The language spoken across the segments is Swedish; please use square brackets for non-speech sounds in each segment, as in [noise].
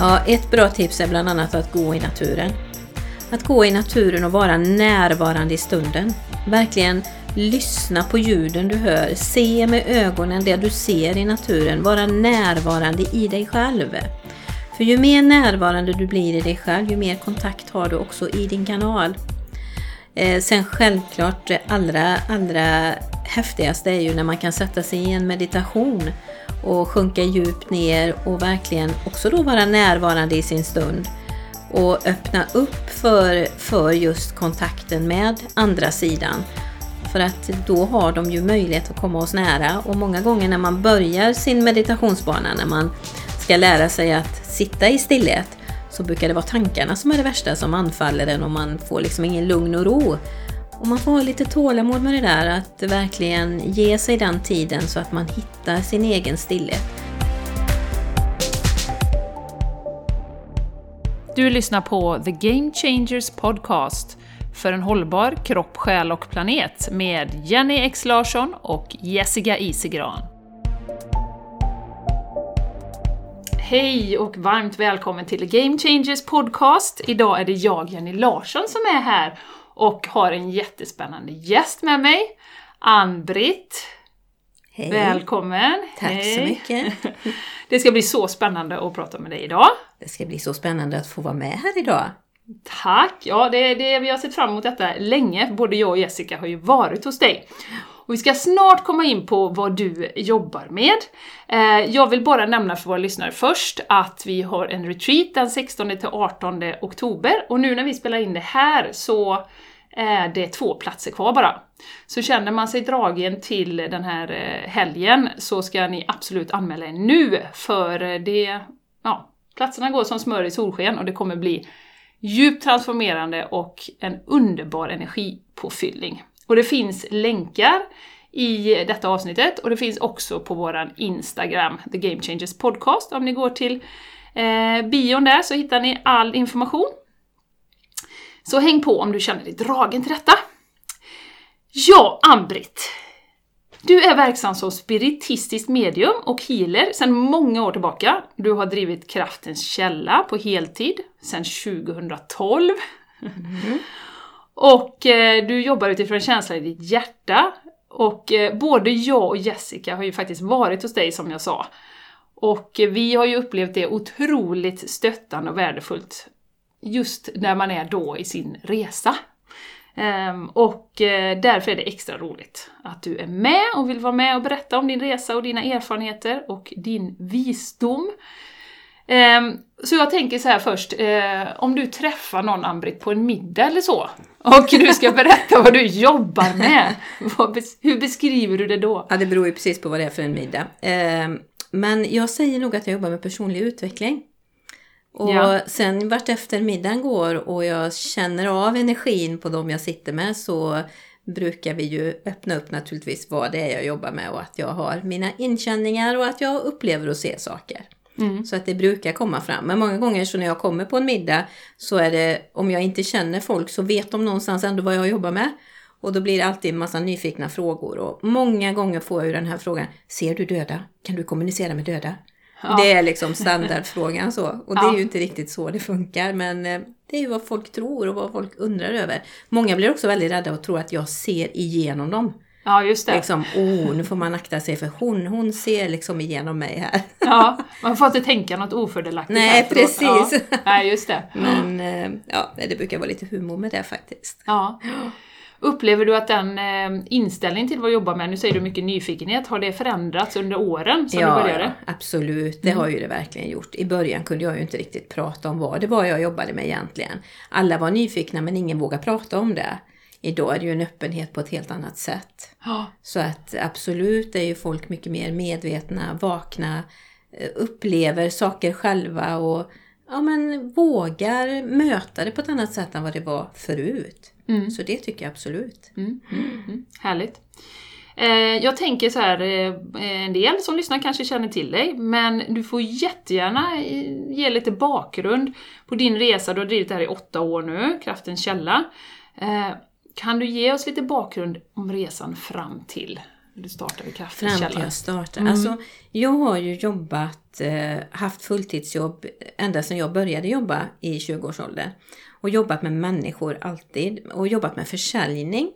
Ja, ett bra tips är bland annat att gå i naturen. Att gå i naturen och vara närvarande i stunden. Verkligen lyssna på ljuden du hör, se med ögonen det du ser i naturen, vara närvarande i dig själv. För ju mer närvarande du blir i dig själv, ju mer kontakt har du också i din kanal. Eh, sen självklart det allra, allra häftigaste är ju när man kan sätta sig i en meditation och sjunka djupt ner och verkligen också då vara närvarande i sin stund och öppna upp för, för just kontakten med andra sidan. För att då har de ju möjlighet att komma oss nära och många gånger när man börjar sin meditationsbana, när man ska lära sig att sitta i stillhet, så brukar det vara tankarna som är det värsta som anfaller en och man får liksom ingen lugn och ro. Och man får ha lite tålamod med det där, att verkligen ge sig den tiden så att man hittar sin egen stillhet. Du lyssnar på The Game Changers Podcast för en hållbar kropp, själ och planet med Jenny X Larsson och Jessica Isigran. Hej och varmt välkommen till The Game Changers Podcast. Idag är det jag, Jenny Larsson, som är här och har en jättespännande gäst med mig. Ann-Britt. Hej! Välkommen! Tack Hej. så mycket! [laughs] Det ska bli så spännande att prata med dig idag. Det ska bli så spännande att få vara med här idag. Tack! Ja, det, det, vi har sett fram emot detta länge. Både jag och Jessica har ju varit hos dig. Och vi ska snart komma in på vad du jobbar med. Eh, jag vill bara nämna för våra lyssnare först att vi har en retreat den 16-18 oktober och nu när vi spelar in det här så Eh, är det två platser kvar bara. Så känner man sig dragen till den här eh, helgen så ska ni absolut anmäla er nu för eh, det, ja, platserna går som smör i solsken och det kommer bli djupt transformerande och en underbar energipåfyllning. Och det finns länkar i detta avsnittet och det finns också på våran Instagram, The Game Changers Podcast. Om ni går till eh, bion där så hittar ni all information. Så häng på om du känner dig dragen till detta. Ja, Ann-Britt. Du är verksam som spiritistiskt medium och healer sedan många år tillbaka. Du har drivit Kraftens källa på heltid sedan 2012. [laughs] Och eh, du jobbar utifrån känslan i ditt hjärta. Och eh, både jag och Jessica har ju faktiskt varit hos dig som jag sa. Och eh, vi har ju upplevt det otroligt stöttande och värdefullt just när man är då i sin resa. Ehm, och eh, därför är det extra roligt att du är med och vill vara med och berätta om din resa och dina erfarenheter och din visdom. Ehm, så jag tänker så här först, eh, om du träffar någon Ann-Britt på en middag eller så, och du ska berätta vad du jobbar med, [laughs] hur beskriver du det då? Ja, det beror ju precis på vad det är för en middag. Ehm, men jag säger nog att jag jobbar med personlig utveckling. Och Ja. sen vart efter middagen går och jag känner av energin på dem jag sitter med så brukar vi ju öppna upp naturligtvis vad det är jag jobbar med och att jag har mina inkänningar och att jag upplever och ser saker. Mm. Så att det brukar komma fram. Men många gånger så när jag kommer på en middag så är det, om jag inte känner folk så vet de någonstans ändå vad jag jobbar med. Och då blir det alltid en massa nyfikna frågor. Och många gånger får jag ju den här frågan, ser du döda? Kan du kommunicera med döda? Ja. Det är liksom standardfrågan så. Och det är ju inte riktigt så det funkar. Men eh, det är ju vad folk tror och vad folk undrar över. Många blir också väldigt rädda och tror att jag ser igenom dem. Ja, just det. Liksom, oh, nu får man akta sig för hon, hon ser liksom igenom mig här. Ja, man får inte tänka något ofördelaktigt. Nej, förlåt. precis. Ja, nej, just det. Men eh, ja, det brukar vara lite humor med det faktiskt. Ja. Upplever du att den eh, inställningen till vad du jobbar med, nu säger du mycket nyfikenhet, har det förändrats under åren som du Ja, började? ja, absolut. Det har ju det verkligen gjort. I början kunde jag ju inte riktigt prata om vad det var jag jobbade med egentligen. Alla var nyfikna men ingen vågade prata om det. Idag är det ju en öppenhet på ett helt annat sätt. Ja. Så att absolut är ju folk mycket mer medvetna, vakna, eh, upplever saker själva och ja, men vågar möta det på ett annat sätt än vad det var förut. Mm. Så det tycker jag absolut. Mm. Mm. Härligt. Eh, jag tänker så här, eh, en del som lyssnar kanske känner till dig, men du får jättegärna eh, ge lite bakgrund på din resa. Du har drivit det här i åtta år nu, Kraftens källa. Eh, kan du ge oss lite bakgrund om resan fram till Du startade Fram till jag startade. Alltså, jag har ju jobbat, eh, haft fulltidsjobb ända sedan jag började jobba i 20-årsåldern. Och jobbat med människor alltid. Och jobbat med försäljning.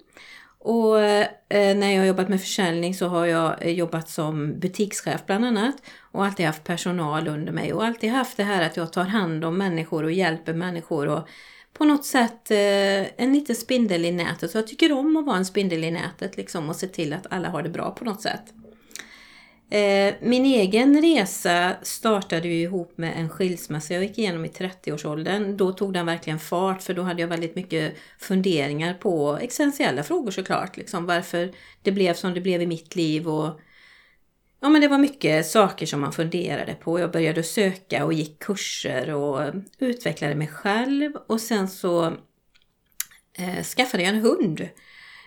Och eh, när jag har jobbat med försäljning så har jag eh, jobbat som butikschef bland annat. Och alltid haft personal under mig. Och alltid haft det här att jag tar hand om människor och hjälper människor. Och på något sätt eh, en liten spindel i nätet. Så jag tycker om att vara en spindel i nätet liksom och se till att alla har det bra på något sätt. Eh, min egen resa startade ju ihop med en skilsmässa jag gick igenom i 30-årsåldern. Då tog den verkligen fart för då hade jag väldigt mycket funderingar på existentiella frågor såklart. Liksom varför det blev som det blev i mitt liv och Ja men det var mycket saker som man funderade på. Jag började söka och gick kurser och utvecklade mig själv och sen så eh, skaffade jag en hund.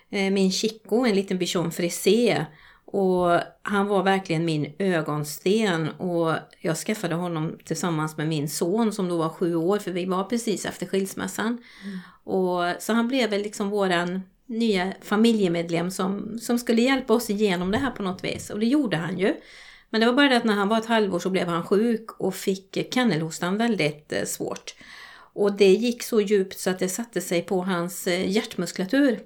Eh, min Chico, en liten bichon frisé. Och han var verkligen min ögonsten och jag skaffade honom tillsammans med min son som då var sju år för vi var precis efter skilsmässan. Och, så han blev väl liksom våran nya familjemedlem som, som skulle hjälpa oss igenom det här på något vis. Och det gjorde han ju. Men det var bara det att när han var ett halvår så blev han sjuk och fick kennelhostan väldigt eh, svårt. Och det gick så djupt så att det satte sig på hans eh, hjärtmuskulatur.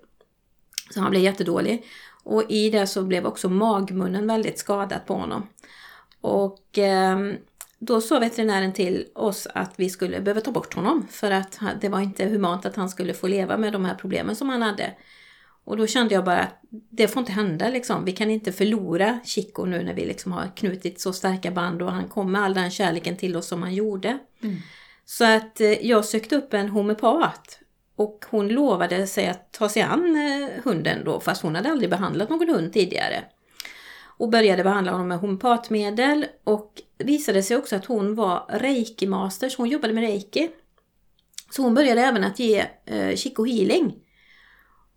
Så han blev jättedålig. Och i det så blev också magmunnen väldigt skadad på honom. Och eh, då sa veterinären till oss att vi skulle behöva ta bort honom för att det var inte humant att han skulle få leva med de här problemen som han hade. Och då kände jag bara att det får inte hända liksom. Vi kan inte förlora Chico nu när vi liksom har knutit så starka band och han kom med all den kärleken till oss som han gjorde. Så att eh, jag sökte upp en homeopat och hon lovade sig att ta sig an eh, hunden då fast hon hade aldrig behandlat någon hund tidigare. Och började behandla honom med homeopatmedel och visade sig också att hon var reiki-master, så hon jobbade med reiki. Så hon började även att ge eh, Chico healing.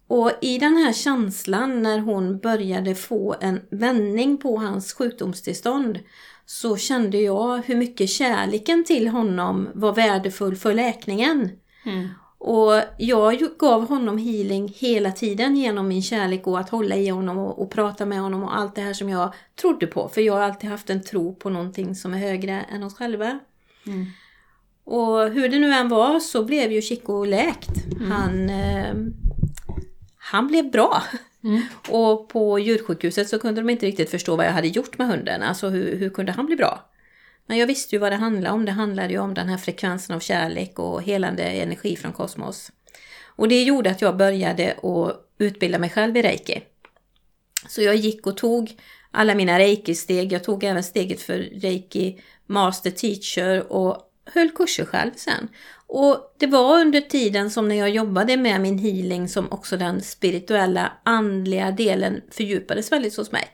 Och i den här känslan när hon började få en vändning på hans sjukdomstillstånd så kände jag hur mycket kärleken till honom var värdefull för läkningen. Mm. Och jag gav honom healing hela tiden genom min kärlek och att hålla i honom och, och prata med honom och allt det här som jag trodde på. För jag har alltid haft en tro på någonting som är högre än oss själva. Mm. Och hur det nu än var så blev ju Chico läkt. Han, eh, han blev bra. Mm. Och på djursjukhuset så kunde de inte riktigt förstå vad jag hade gjort med hunden. Alltså hur, hur kunde han bli bra? Men jag visste ju vad det handlade om. Det handlade ju om den här frekvensen av kärlek och helande energi från kosmos. Och det gjorde att jag började att utbilda mig själv i reiki. Så jag gick och tog alla mina reiki-steg. Jag tog även steget för reiki master teacher och höll kurser själv sen. Och det var under tiden som när jag jobbade med min healing som också den spirituella, andliga delen fördjupades väldigt hos mig.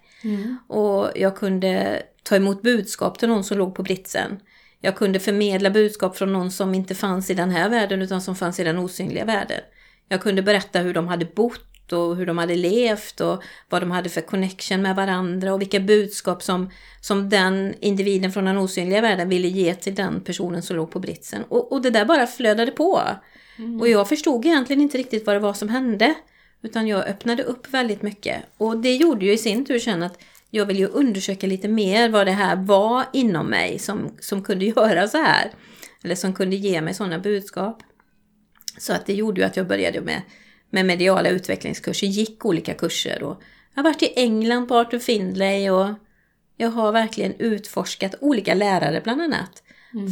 Och jag kunde ta emot budskap till någon som låg på britsen. Jag kunde förmedla budskap från någon som inte fanns i den här världen utan som fanns i den osynliga världen. Jag kunde berätta hur de hade bott och hur de hade levt och vad de hade för connection med varandra och vilka budskap som, som den individen från den osynliga världen ville ge till den personen som låg på britsen. Och, och det där bara flödade på. Och jag förstod egentligen inte riktigt vad det var som hände. Utan jag öppnade upp väldigt mycket. Och det gjorde ju i sin tur sen att jag ville ju undersöka lite mer vad det här var inom mig som, som kunde göra så här. Eller som kunde ge mig sådana budskap. Så att det gjorde ju att jag började med, med mediala utvecklingskurser, gick olika kurser. Och jag har varit i England på Arthur Findlay och jag har verkligen utforskat olika lärare bland annat.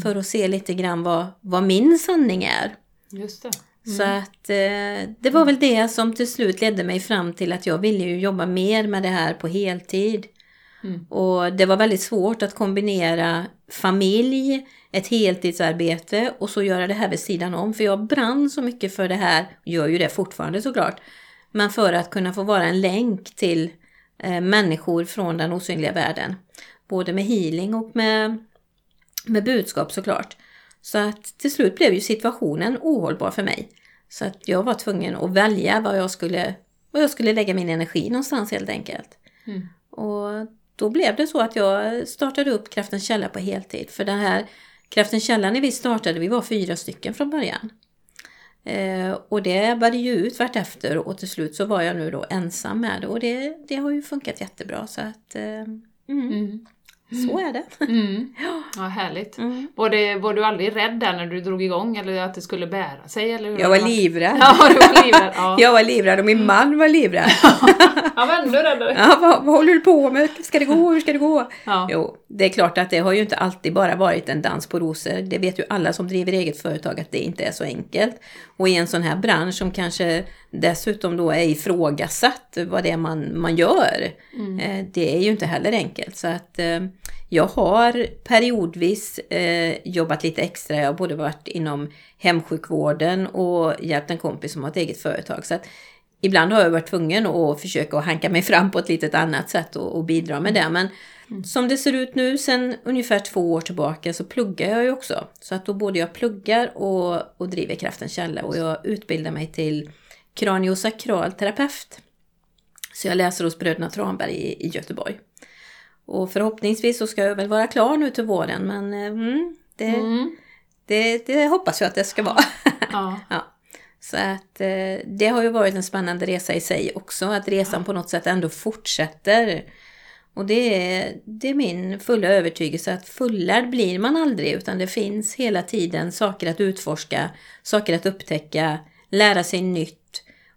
För att se lite grann vad, vad min sanning är. Just det. Så att eh, det var väl det som till slut ledde mig fram till att jag ville ju jobba mer med det här på heltid. Mm. Och det var väldigt svårt att kombinera familj, ett heltidsarbete och så göra det här vid sidan om. För jag brann så mycket för det här, gör ju det fortfarande såklart. Men för att kunna få vara en länk till eh, människor från den osynliga världen. Både med healing och med, med budskap såklart. Så att till slut blev ju situationen ohållbar för mig. Så att jag var tvungen att välja vad jag skulle, vad jag skulle lägga min energi någonstans helt enkelt. Mm. Och då blev det så att jag startade upp Kraftens källa på heltid. För den här Kraftens källa när vi startade, vi var fyra stycken från början. Eh, och det ebbade ju ut vartefter och till slut så var jag nu då ensam med det och det, det har ju funkat jättebra så att eh, mm, Mm. Så är det. Mm. Ja, härligt. Mm. Var, det, var du aldrig rädd där när du drog igång eller att det skulle bära sig? Eller hur Jag var livrädd. Ja, du var livrädd. Ja, [laughs] Jag var livrädd och min man var livrädd. [laughs] jag var ändå räddare. Ja, vad, vad håller du på med? Ska det gå? Hur ska det gå? Ja. Jo, det är klart att det har ju inte alltid bara varit en dans på rosor. Det vet ju alla som driver eget företag att det inte är så enkelt. Och i en sån här bransch som kanske dessutom då är ifrågasatt vad det är man, man gör. Eh, det är ju inte heller enkelt. Så att eh, jag har periodvis eh, jobbat lite extra. Jag har både varit inom hemsjukvården och hjälpt en kompis som har ett eget företag. Så att ibland har jag varit tvungen att försöka hanka mig fram på ett litet annat sätt och, och bidra med det. Men som det ser ut nu sen ungefär två år tillbaka så pluggar jag ju också. Så att då både jag pluggar och, och driver Kraftens källa och jag utbildar mig till kraniosakral terapeut. Så jag läser hos bröderna Tranberg i, i Göteborg. Och förhoppningsvis så ska jag väl vara klar nu till våren men eh, mm, det, Mm. det, det hoppas jag att det ska vara. [laughs] Ja. [laughs] Ja. Så att eh, det har ju varit en spännande resa i sig också, att resan på något sätt ändå fortsätter. Och det är, det är min fulla övertygelse att fullärd blir man aldrig utan det finns hela tiden saker att utforska, saker att upptäcka, lära sig nytt.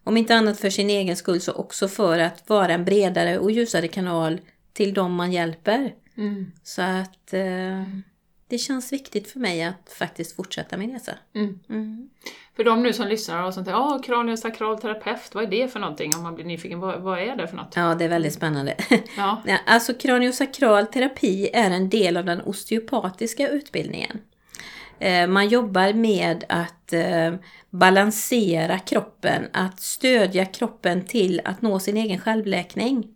Om inte annat för sin egen skull så också för att vara en bredare och ljusare kanal till dem man hjälper. Mm. Så att eh, det känns viktigt för mig att faktiskt fortsätta min resa. Mm. Mm. För de nu som lyssnar och sånt där, ja, kraniosakral terapeut, vad är det för någonting? Om man blir nyfiken, vad, vad är det för något? Ja, det är väldigt spännande. [laughs] Ja. Ja, alltså kraniosakral terapi är en del av den osteopatiska utbildningen. Eh, man jobbar med att eh, balansera kroppen, att stödja kroppen till att nå sin egen självläkning.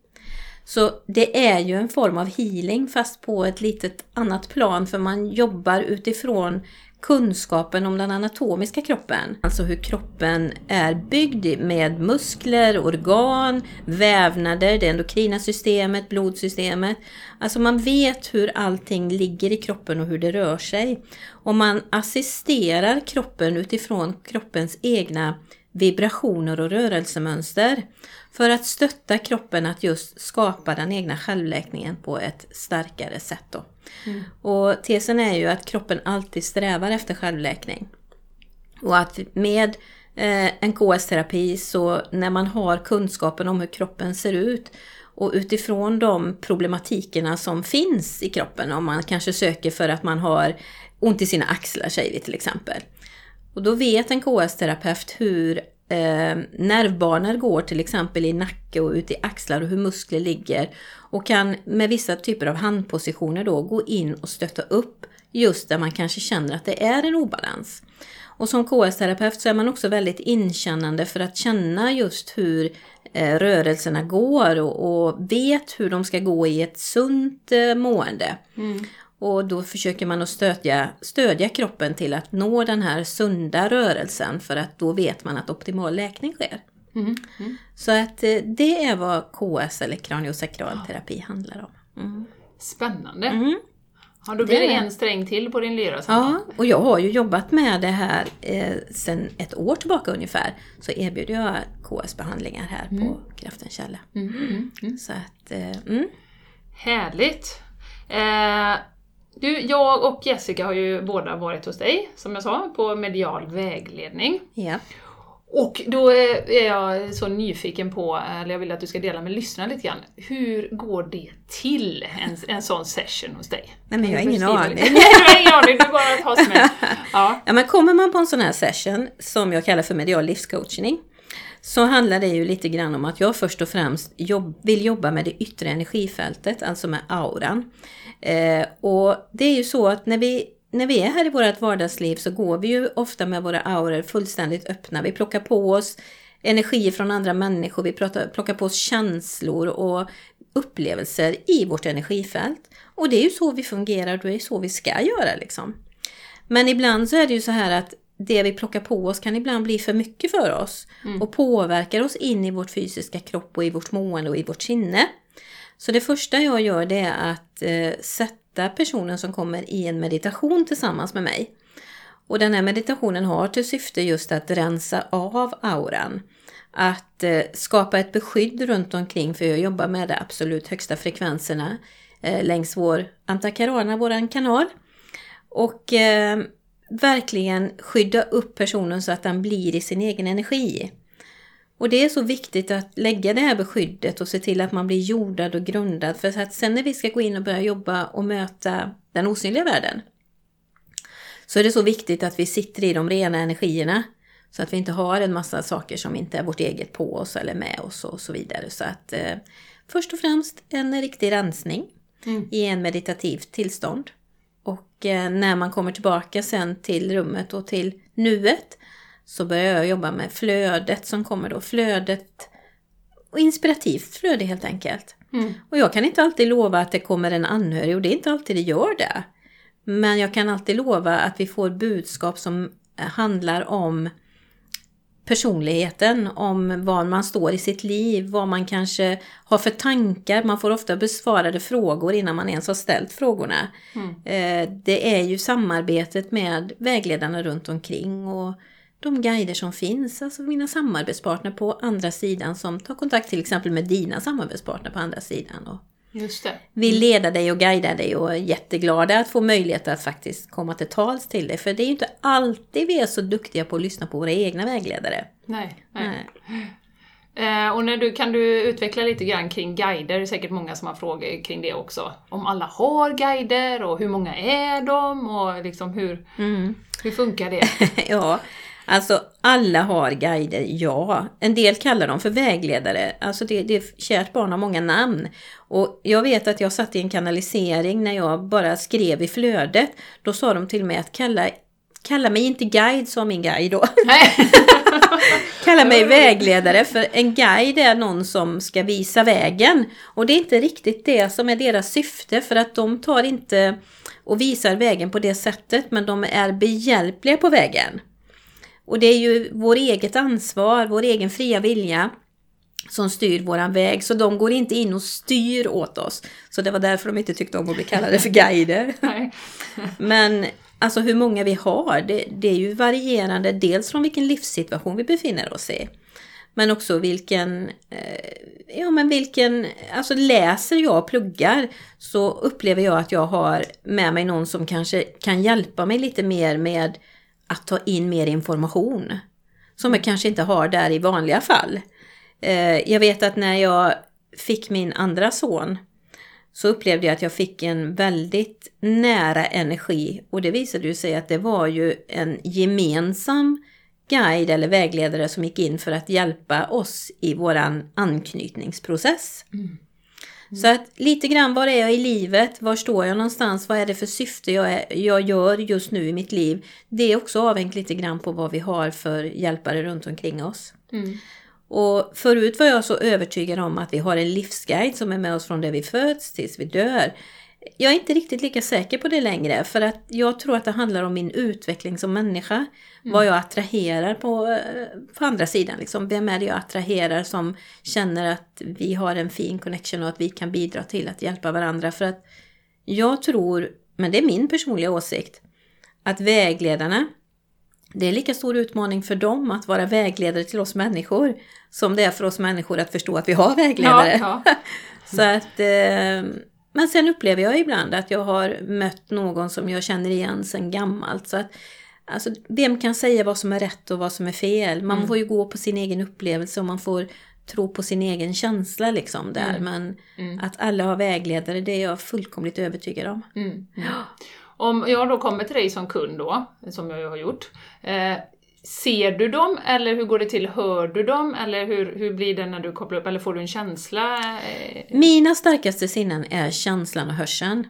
Så det är ju en form av healing fast på ett litet annat plan för man jobbar utifrån kunskapen om den anatomiska kroppen. Alltså hur kroppen är byggd med muskler, organ, vävnader, det endokrina systemet, blodsystemet. Alltså man vet hur allting ligger i kroppen och hur det rör sig. Och man assisterar kroppen utifrån kroppens egna vibrationer och rörelsemönster för att stötta kroppen att just skapa den egna självläkningen på ett starkare sätt. Då. Och tesen är ju att kroppen alltid strävar efter självläkning. Och att med eh, en KS-terapi så när man har kunskapen om hur kroppen ser ut och utifrån de problematikerna som finns i kroppen, om man kanske söker för att man har ont i sina axlar säger vi till exempel. Och då vet en KS-terapeut hur eh, nervbanor går till exempel i nacke och ut i axlar och hur muskler ligger. Och kan med vissa typer av handpositioner då gå in och stötta upp just där man kanske känner att det är en obalans. Och som KS-terapeut så är man också väldigt inkännande för att känna just hur eh, rörelserna går och, och vet hur de ska gå i ett sunt eh, mående. Mm. Och då försöker man att stödja, stödja kroppen till att nå den här sunda rörelsen för att då vet man att optimal läkning sker. Mm. Mm. Så att eh, det är vad KS eller kraniosakral terapi handlar om. Mm. Spännande. Mm. Ja, då blir Det det en sträng till på din lyra sen. Ja, och jag har ju jobbat med det här eh, sedan ett år tillbaka ungefär. Så erbjuder jag KS-behandlingar här på Kraftens källa. Mm, mm, mm. Så att, eh, mm. Härligt! Eh, du, jag och Jessica har ju båda varit hos dig, som jag sa, på medial vägledning. ja. Och då är jag så nyfiken på, eller jag vill att du ska dela med lyssnarna lite grann, hur går det till, en, en sån session hos dig? Nej, men jag har ingen aning. [laughs] Nej, du har ingen aning, du bara tas [laughs] med. Ja. Ja, men kommer man på en sån här session som jag kallar för medial livscoachning så handlar det ju lite grann om att jag först och främst jobb, vill jobba med det yttre energifältet, alltså med auran. Eh, och det är ju så att när vi, när vi är här i vårt vardagsliv så går vi ju ofta med våra auror fullständigt öppna. Vi plockar på oss energi från andra människor, vi pratar, plockar på oss känslor och upplevelser i vårt energifält. Och det är ju så vi fungerar det är så vi ska göra liksom. Men ibland så är det ju så här att det vi plockar på oss kan ibland bli för mycket för oss och påverkar oss in i vårt fysiska kropp och i vårt mående och i vårt sinne. Så det första jag gör det är att eh, sätta personen som kommer i en meditation tillsammans med mig. Och den här meditationen har till syfte just att rensa av auran. Att eh, skapa ett beskydd runt omkring för jag jobbar med de absolut högsta frekvenserna eh, längs vår antakarana, våran kanal. Och eh, verkligen skydda upp personen så att den blir i sin egen energi. Och det är så viktigt att lägga det här beskyddet och se till att man blir jordad och grundad för att sen när vi ska gå in och börja jobba och möta den osynliga världen så är det så viktigt att vi sitter i de rena energierna så att vi inte har en massa saker som inte är vårt eget på oss eller med oss och så vidare. Så att eh, först och främst en riktig rensning mm. i en meditativt tillstånd. Eh, när man kommer tillbaka sen till rummet och till nuet så börjar jag jobba med flödet som kommer då. Flödet och inspirativt flöde helt enkelt. Mm. Och jag kan inte alltid lova att det kommer en anhörig och det är inte alltid det gör det. Men jag kan alltid lova att vi får budskap som handlar om personligheten, om var man står i sitt liv, vad man kanske har för tankar. Man får ofta besvarade frågor innan man ens har ställt frågorna. Mm. Eh, det är ju samarbetet med vägledarna runt omkring och de guider som finns, alltså mina samarbetspartner på andra sidan som tar kontakt till exempel med dina samarbetspartner på andra sidan. Och Just det. Vill leda dig och guida dig och är jätteglada att få möjlighet att faktiskt komma till tals till dig. För det är ju inte alltid vi är så duktiga på att lyssna på våra egna vägledare. Nej. nej. nej. Eh, och när du, kan du utveckla lite grann kring guider? Det är säkert många som har frågor kring det också. Om alla har guider och hur många är de och liksom hur, mm. hur funkar det? [laughs] ja, Alltså alla har guider, ja. En del kallar dem för vägledare. Alltså det, det är kärt barn har många namn. Och jag vet att jag satt i en kanalisering när jag bara skrev i flödet. Då sa de till mig att kalla, kalla mig inte guide, sa min guide då. [laughs] kalla mig vägledare, för en guide är någon som ska visa vägen. Och det är inte riktigt det som är deras syfte, för att de tar inte och visar vägen på det sättet, men de är behjälpliga på vägen. Och det är ju vår eget ansvar, vår egen fria vilja som styr våran väg. Så de går inte in och styr åt oss. Så det var därför de inte tyckte om att bli kallade för guider. [laughs] Men alltså hur många vi har, det, det, är ju varierande. Dels från vilken livssituation vi befinner oss i. Men också vilken, eh, ja men vilken, alltså läser jag och pluggar så upplever jag att jag har med mig någon som kanske kan hjälpa mig lite mer med att ta in mer information. Som jag kanske inte har där i vanliga fall. Eh, jag vet att när jag fick min andra son så upplevde jag att jag fick en väldigt nära energi och det visade ju sig att det var ju en gemensam guide eller vägledare som gick in för att hjälpa oss i våran anknytningsprocess. Mm. Så att lite grann var är jag i livet? Var står jag någonstans? Vad är det för syfte jag, är, jag gör just nu i mitt liv? Det är också avhängigt lite grann på vad vi har för hjälpare runt omkring oss. Mm. Och förut var jag så övertygad om att vi har en livsguide som är med oss från det vi föds tills vi dör. Jag är inte riktigt lika säker på det längre för att jag tror att det handlar om min utveckling som människa. Mm. Vad jag attraherar på, eh, på andra sidan. Liksom. Vem är det jag attraherar som känner att vi har en fin connection och att vi kan bidra till att hjälpa varandra. För att jag tror, men det är min personliga åsikt, att vägledarna det är lika stor utmaning för dem att vara vägledare till oss människor som det är för oss människor att förstå att vi har vägledare. Ja, ja. [laughs] Så att eh, men sen upplever jag ibland att jag har mött någon som jag känner igen sedan gammalt. Så att, alltså, vem kan säga vad som är rätt och vad som är fel? Man mm. får ju gå på sin egen upplevelse och man får tro på sin egen känsla liksom där. Mm. Men mm. att alla har vägledare, det är jag fullkomligt övertygad om. Mm. Om jag då kommer till dig som kund då, som jag har gjort, eh, Ser du dem eller hur går det till? Hör du dem eller hur, hur blir det när du kopplar upp? Eller får du en känsla? Mina starkaste sinnen är känslan och hörseln.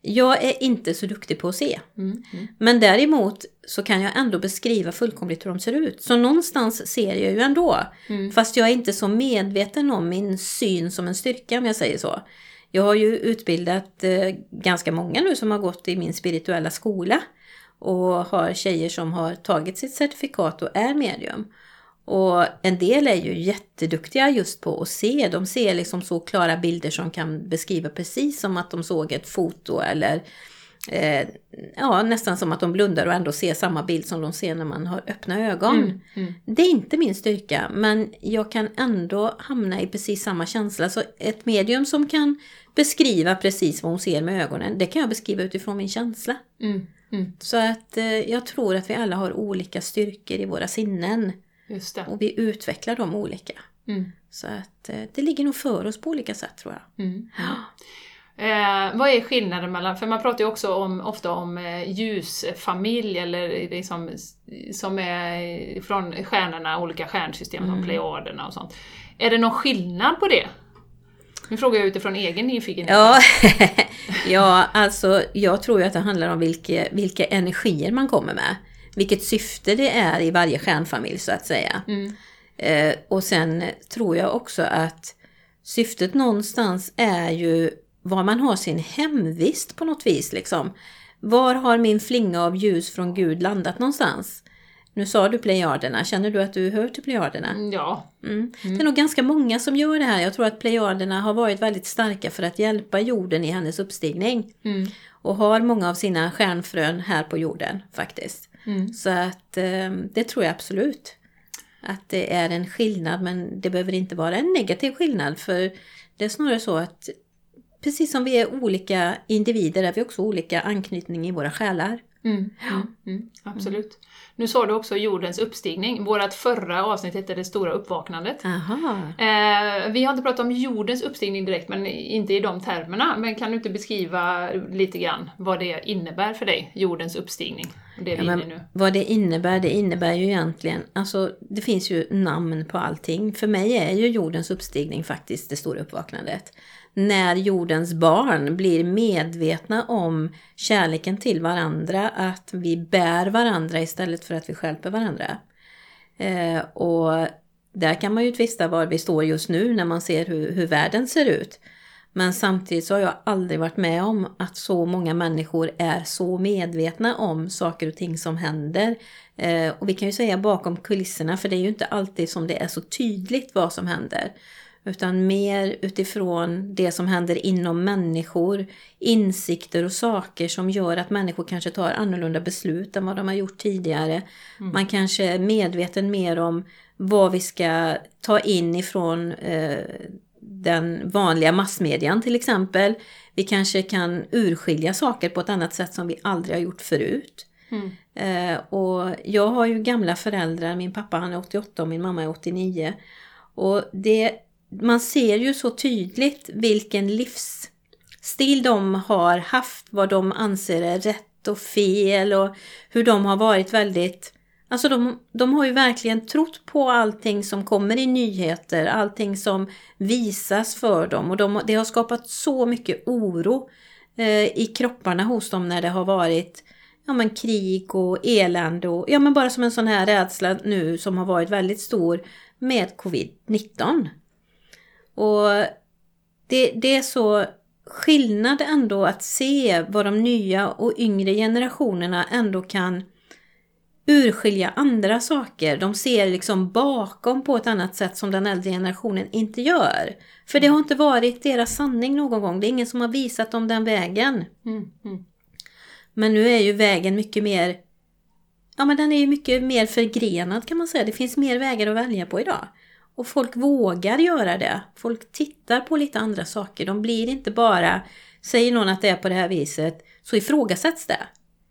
Jag är inte så duktig på att se. Mm, mm. Men däremot så kan jag ändå beskriva fullkomligt hur de ser ut. Så någonstans ser jag ju ändå. Mm. Fast jag är inte så medveten om min syn som en styrka om jag säger så. Jag har ju utbildat eh, ganska många nu som har gått i min spirituella skola och har tjejer som har tagit sitt certifikat och är medium. Och en del är ju jätteduktiga just på att se. De ser liksom så klara bilder som kan beskriva precis som att de såg ett foto eller eh, ja, nästan som att de blundar och ändå ser samma bild som de ser när man har öppna ögon. Mm, mm. Det är inte min styrka, men jag kan ändå hamna i precis samma känsla. Så ett medium som kan beskriva precis vad hon ser med ögonen, det kan jag beskriva utifrån min känsla. Mm, mm. Så att eh, jag tror att vi alla har olika styrkor i våra sinnen. Och vi utvecklar dem olika. Mm, Så att eh, det ligger nog för oss på olika sätt tror jag. mm. [gasps] Eh, vad är skillnaden mellan, för man pratar ju också om, ofta om eh, ljusfamilj eller liksom, som är från stjärnorna, olika stjärnsystem som Plejaderna och sånt. Är det någon skillnad på det? Nu frågar jag utifrån egen nyfikenhet. Ja, [laughs] ja, alltså jag tror ju att det handlar om vilka, vilka energier man kommer med. Vilket syfte det är i varje stjärnfamilj så att säga. Mm. Eh, och sen tror jag också att syftet någonstans är ju var man har sin hemvist på något vis. Liksom. Var har min flinga av ljus från Gud landat någonstans? Nu sa du Plejaderna, känner du att du hör till Plejaderna? Mm, Ja. Mm. Det är nog ganska många som gör det här. Jag tror att Plejaderna har varit väldigt starka för att hjälpa jorden i hennes uppstigning. Mm. Och har många av sina stjärnfrön här på jorden faktiskt. Mm. Så att eh, det tror jag absolut. Att det är en skillnad men det behöver inte vara en negativ skillnad. För det är snarare så att precis som vi är olika individer är vi också olika anknytning i våra själar. Mm. Mm. Mm. Absolut. Nu sa du också jordens uppstigning. Vårt förra avsnitt hette Det stora uppvaknandet. Aha. Eh, vi har inte pratat om jordens uppstigning direkt, men inte i de termerna. Men kan du inte beskriva lite grann vad det innebär för dig, jordens uppstigning? Det Ja, nu. vad det innebär, det innebär ju egentligen, alltså det finns ju namn på allting. För mig är ju jordens uppstigning faktiskt det stora uppvaknandet. När jordens barn blir medvetna om kärleken till varandra, att vi bär varandra istället för att vi stjälper varandra. Eh, och där kan man ju tvista var vi står just nu när man ser hur, hur världen ser ut. Men samtidigt så har jag aldrig varit med om att så många människor är så medvetna om saker och ting som händer. Eh, och vi kan ju säga bakom kulisserna, för det är ju inte alltid som det är så tydligt vad som händer. Utan mer utifrån det som händer inom människor, insikter och saker som gör att människor kanske tar annorlunda beslut än vad de har gjort tidigare. Man kanske är medveten mer om vad vi ska ta in ifrån eh, den vanliga massmedian till exempel. Vi kanske kan urskilja saker på ett annat sätt som vi aldrig har gjort förut. Mm. Eh, och jag har ju gamla föräldrar, min pappa han är 88 och min mamma är 89. Och det, man ser ju så tydligt vilken livsstil de har haft, vad de anser är rätt och fel och hur de har varit väldigt Alltså de, de har ju verkligen trott på allting som kommer i nyheter, allting som visas för dem och de, det har skapat så mycket oro eh, i kropparna hos dem när det har varit ja, men krig och elände och ja, men bara som en sån här rädsla nu som har varit väldigt stor med covid-19. Och det, det är så skillnad ändå att se vad de nya och yngre generationerna ändå kan urskilja andra saker. De ser liksom bakom på ett annat sätt som den äldre generationen inte gör. För det har inte varit deras sanning någon gång. Det är ingen som har visat dem den vägen. Mm. Mm. Men nu är ju vägen mycket mer Ja men den är ju mycket mer förgrenad kan man säga. Det finns mer vägar att välja på idag. Och folk vågar göra det. Folk tittar på lite andra saker. De blir inte bara, säger någon att det är på det här viset, så ifrågasätts det.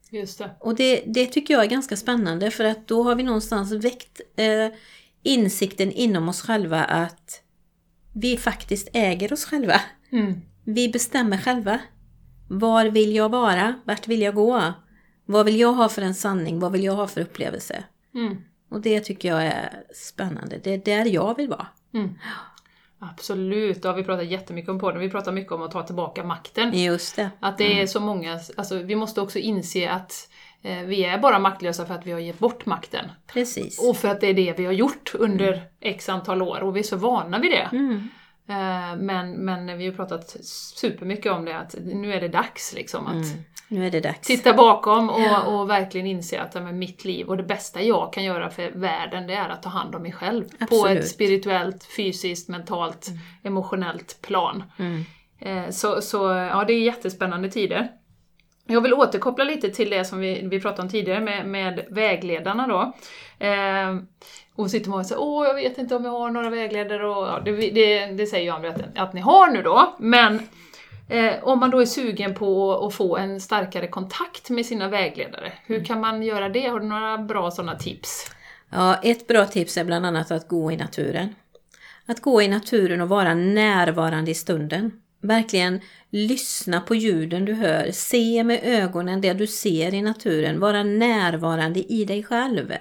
Just det. Och det, det tycker jag är ganska spännande för att då har vi någonstans väckt eh, insikten inom oss själva att vi faktiskt äger oss själva. Mm. Vi bestämmer själva. Var vill jag vara? Vart vill jag gå? Vad vill jag ha för en sanning? Vad vill jag ha för upplevelse? Mm. Och det tycker jag är spännande. Det är där jag vill vara. Mm. Absolut, det har vi pratat jättemycket om på den. Vi pratar mycket om att ta tillbaka makten. Just det. Att det är så många, alltså vi måste också inse att eh, vi är bara maktlösa för att vi har gett bort makten. Precis. Och för att det är det vi har gjort under x antal år och vi är så vana vid det. Mm. Eh, men, men vi har pratat supermycket om det, att nu är det dags liksom att Mm. Nu är det dags. titta bakom och, och verkligen inse att men mitt liv och det bästa jag kan göra för världen det är att ta hand om mig själv. På Absolut. ett spirituellt, fysiskt, mentalt, emotionellt plan. Mm. Eh, Så, så ja, det är jättespännande tider. Jag vill återkoppla lite till det som vi, vi pratade om tidigare med, med vägledarna då. Eh, och sitter man och säger åh jag vet inte om jag har några vägledare och ja, det, det, det säger jag att, att ni har nu då. Men eh, om man då är sugen på att få en starkare kontakt med sina vägledare, hur kan man göra det? Har du några bra sådana tips? Ja, ett bra tips är bland annat att gå i naturen. Att gå i naturen och vara närvarande i stunden. Verkligen lyssna på ljuden du hör, se med ögonen det du ser i naturen, vara närvarande i dig själv.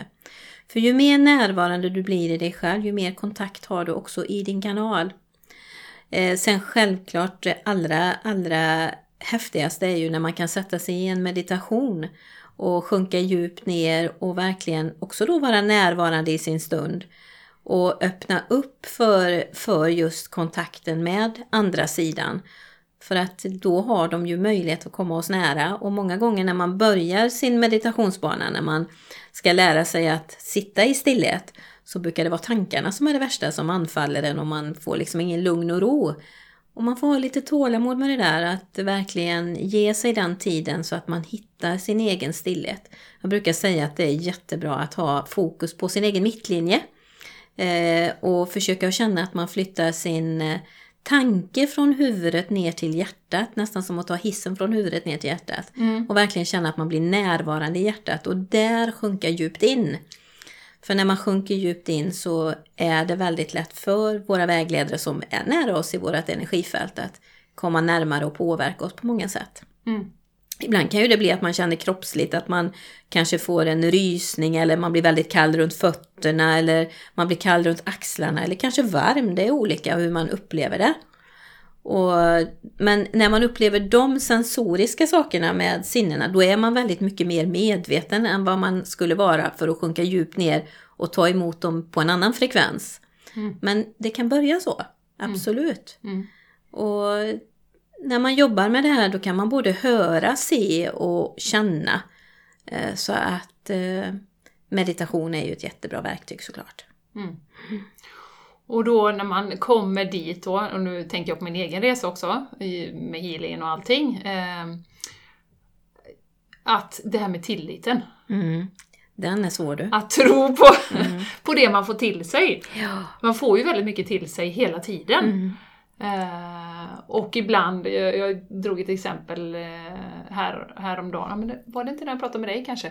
För ju mer närvarande du blir i dig själv, ju mer kontakt har du också i din kanal. Eh, sen självklart det allra, allra häftigaste är ju när man kan sätta sig i en meditation och sjunka djupt ner och verkligen också då vara närvarande i sin stund och öppna upp för, för just kontakten med andra sidan. För att då har de ju möjlighet att komma oss nära och många gånger när man börjar sin meditationsbana, när man ska lära sig att sitta i stillhet, så brukar det vara tankarna som är det värsta som anfaller en och man får liksom ingen lugn och ro. Och man får ha lite tålamod med det där, att verkligen ge sig den tiden så att man hittar sin egen stillhet. Jag brukar säga att det är jättebra att ha fokus på sin egen mittlinje och försöka känna att man flyttar sin eh, tanke från huvudet ner till hjärtat, nästan som att ta hissen från huvudet ner till hjärtat. Mm. Och verkligen känna att man blir närvarande i hjärtat och där sjunka djupt in. För när man sjunker djupt in så är det väldigt lätt för våra vägledare som är nära oss i vårt energifält att komma närmare och påverka oss på många sätt. Mm. Ibland kan ju det bli att man känner kroppsligt att man kanske får en rysning eller man blir väldigt kall runt fötterna eller man blir kall runt axlarna eller kanske varm. Det är olika hur man upplever det. Och, men när man upplever de sensoriska sakerna med sinnena då är man väldigt mycket mer medveten än vad man skulle vara för att sjunka djupt ner och ta emot dem på en annan frekvens. Mm. Men det kan börja så, absolut. Mm. Mm. Och när man jobbar med det här då kan man både höra, se och känna. Eh, så att eh, meditation är ju ett jättebra verktyg såklart. Mm. Och då när man kommer dit då, och nu tänker jag på min egen resa också, med healing och allting. Eh, att det här med tilliten. Mm. Den är svår du. Att tro på, mm. [laughs] på det man får till sig. Ja. Man får ju väldigt mycket till sig hela tiden. Mm. Eh, och ibland, jag, jag drog ett exempel eh, här, häromdagen, ja, men det, var det inte när jag pratade med dig kanske?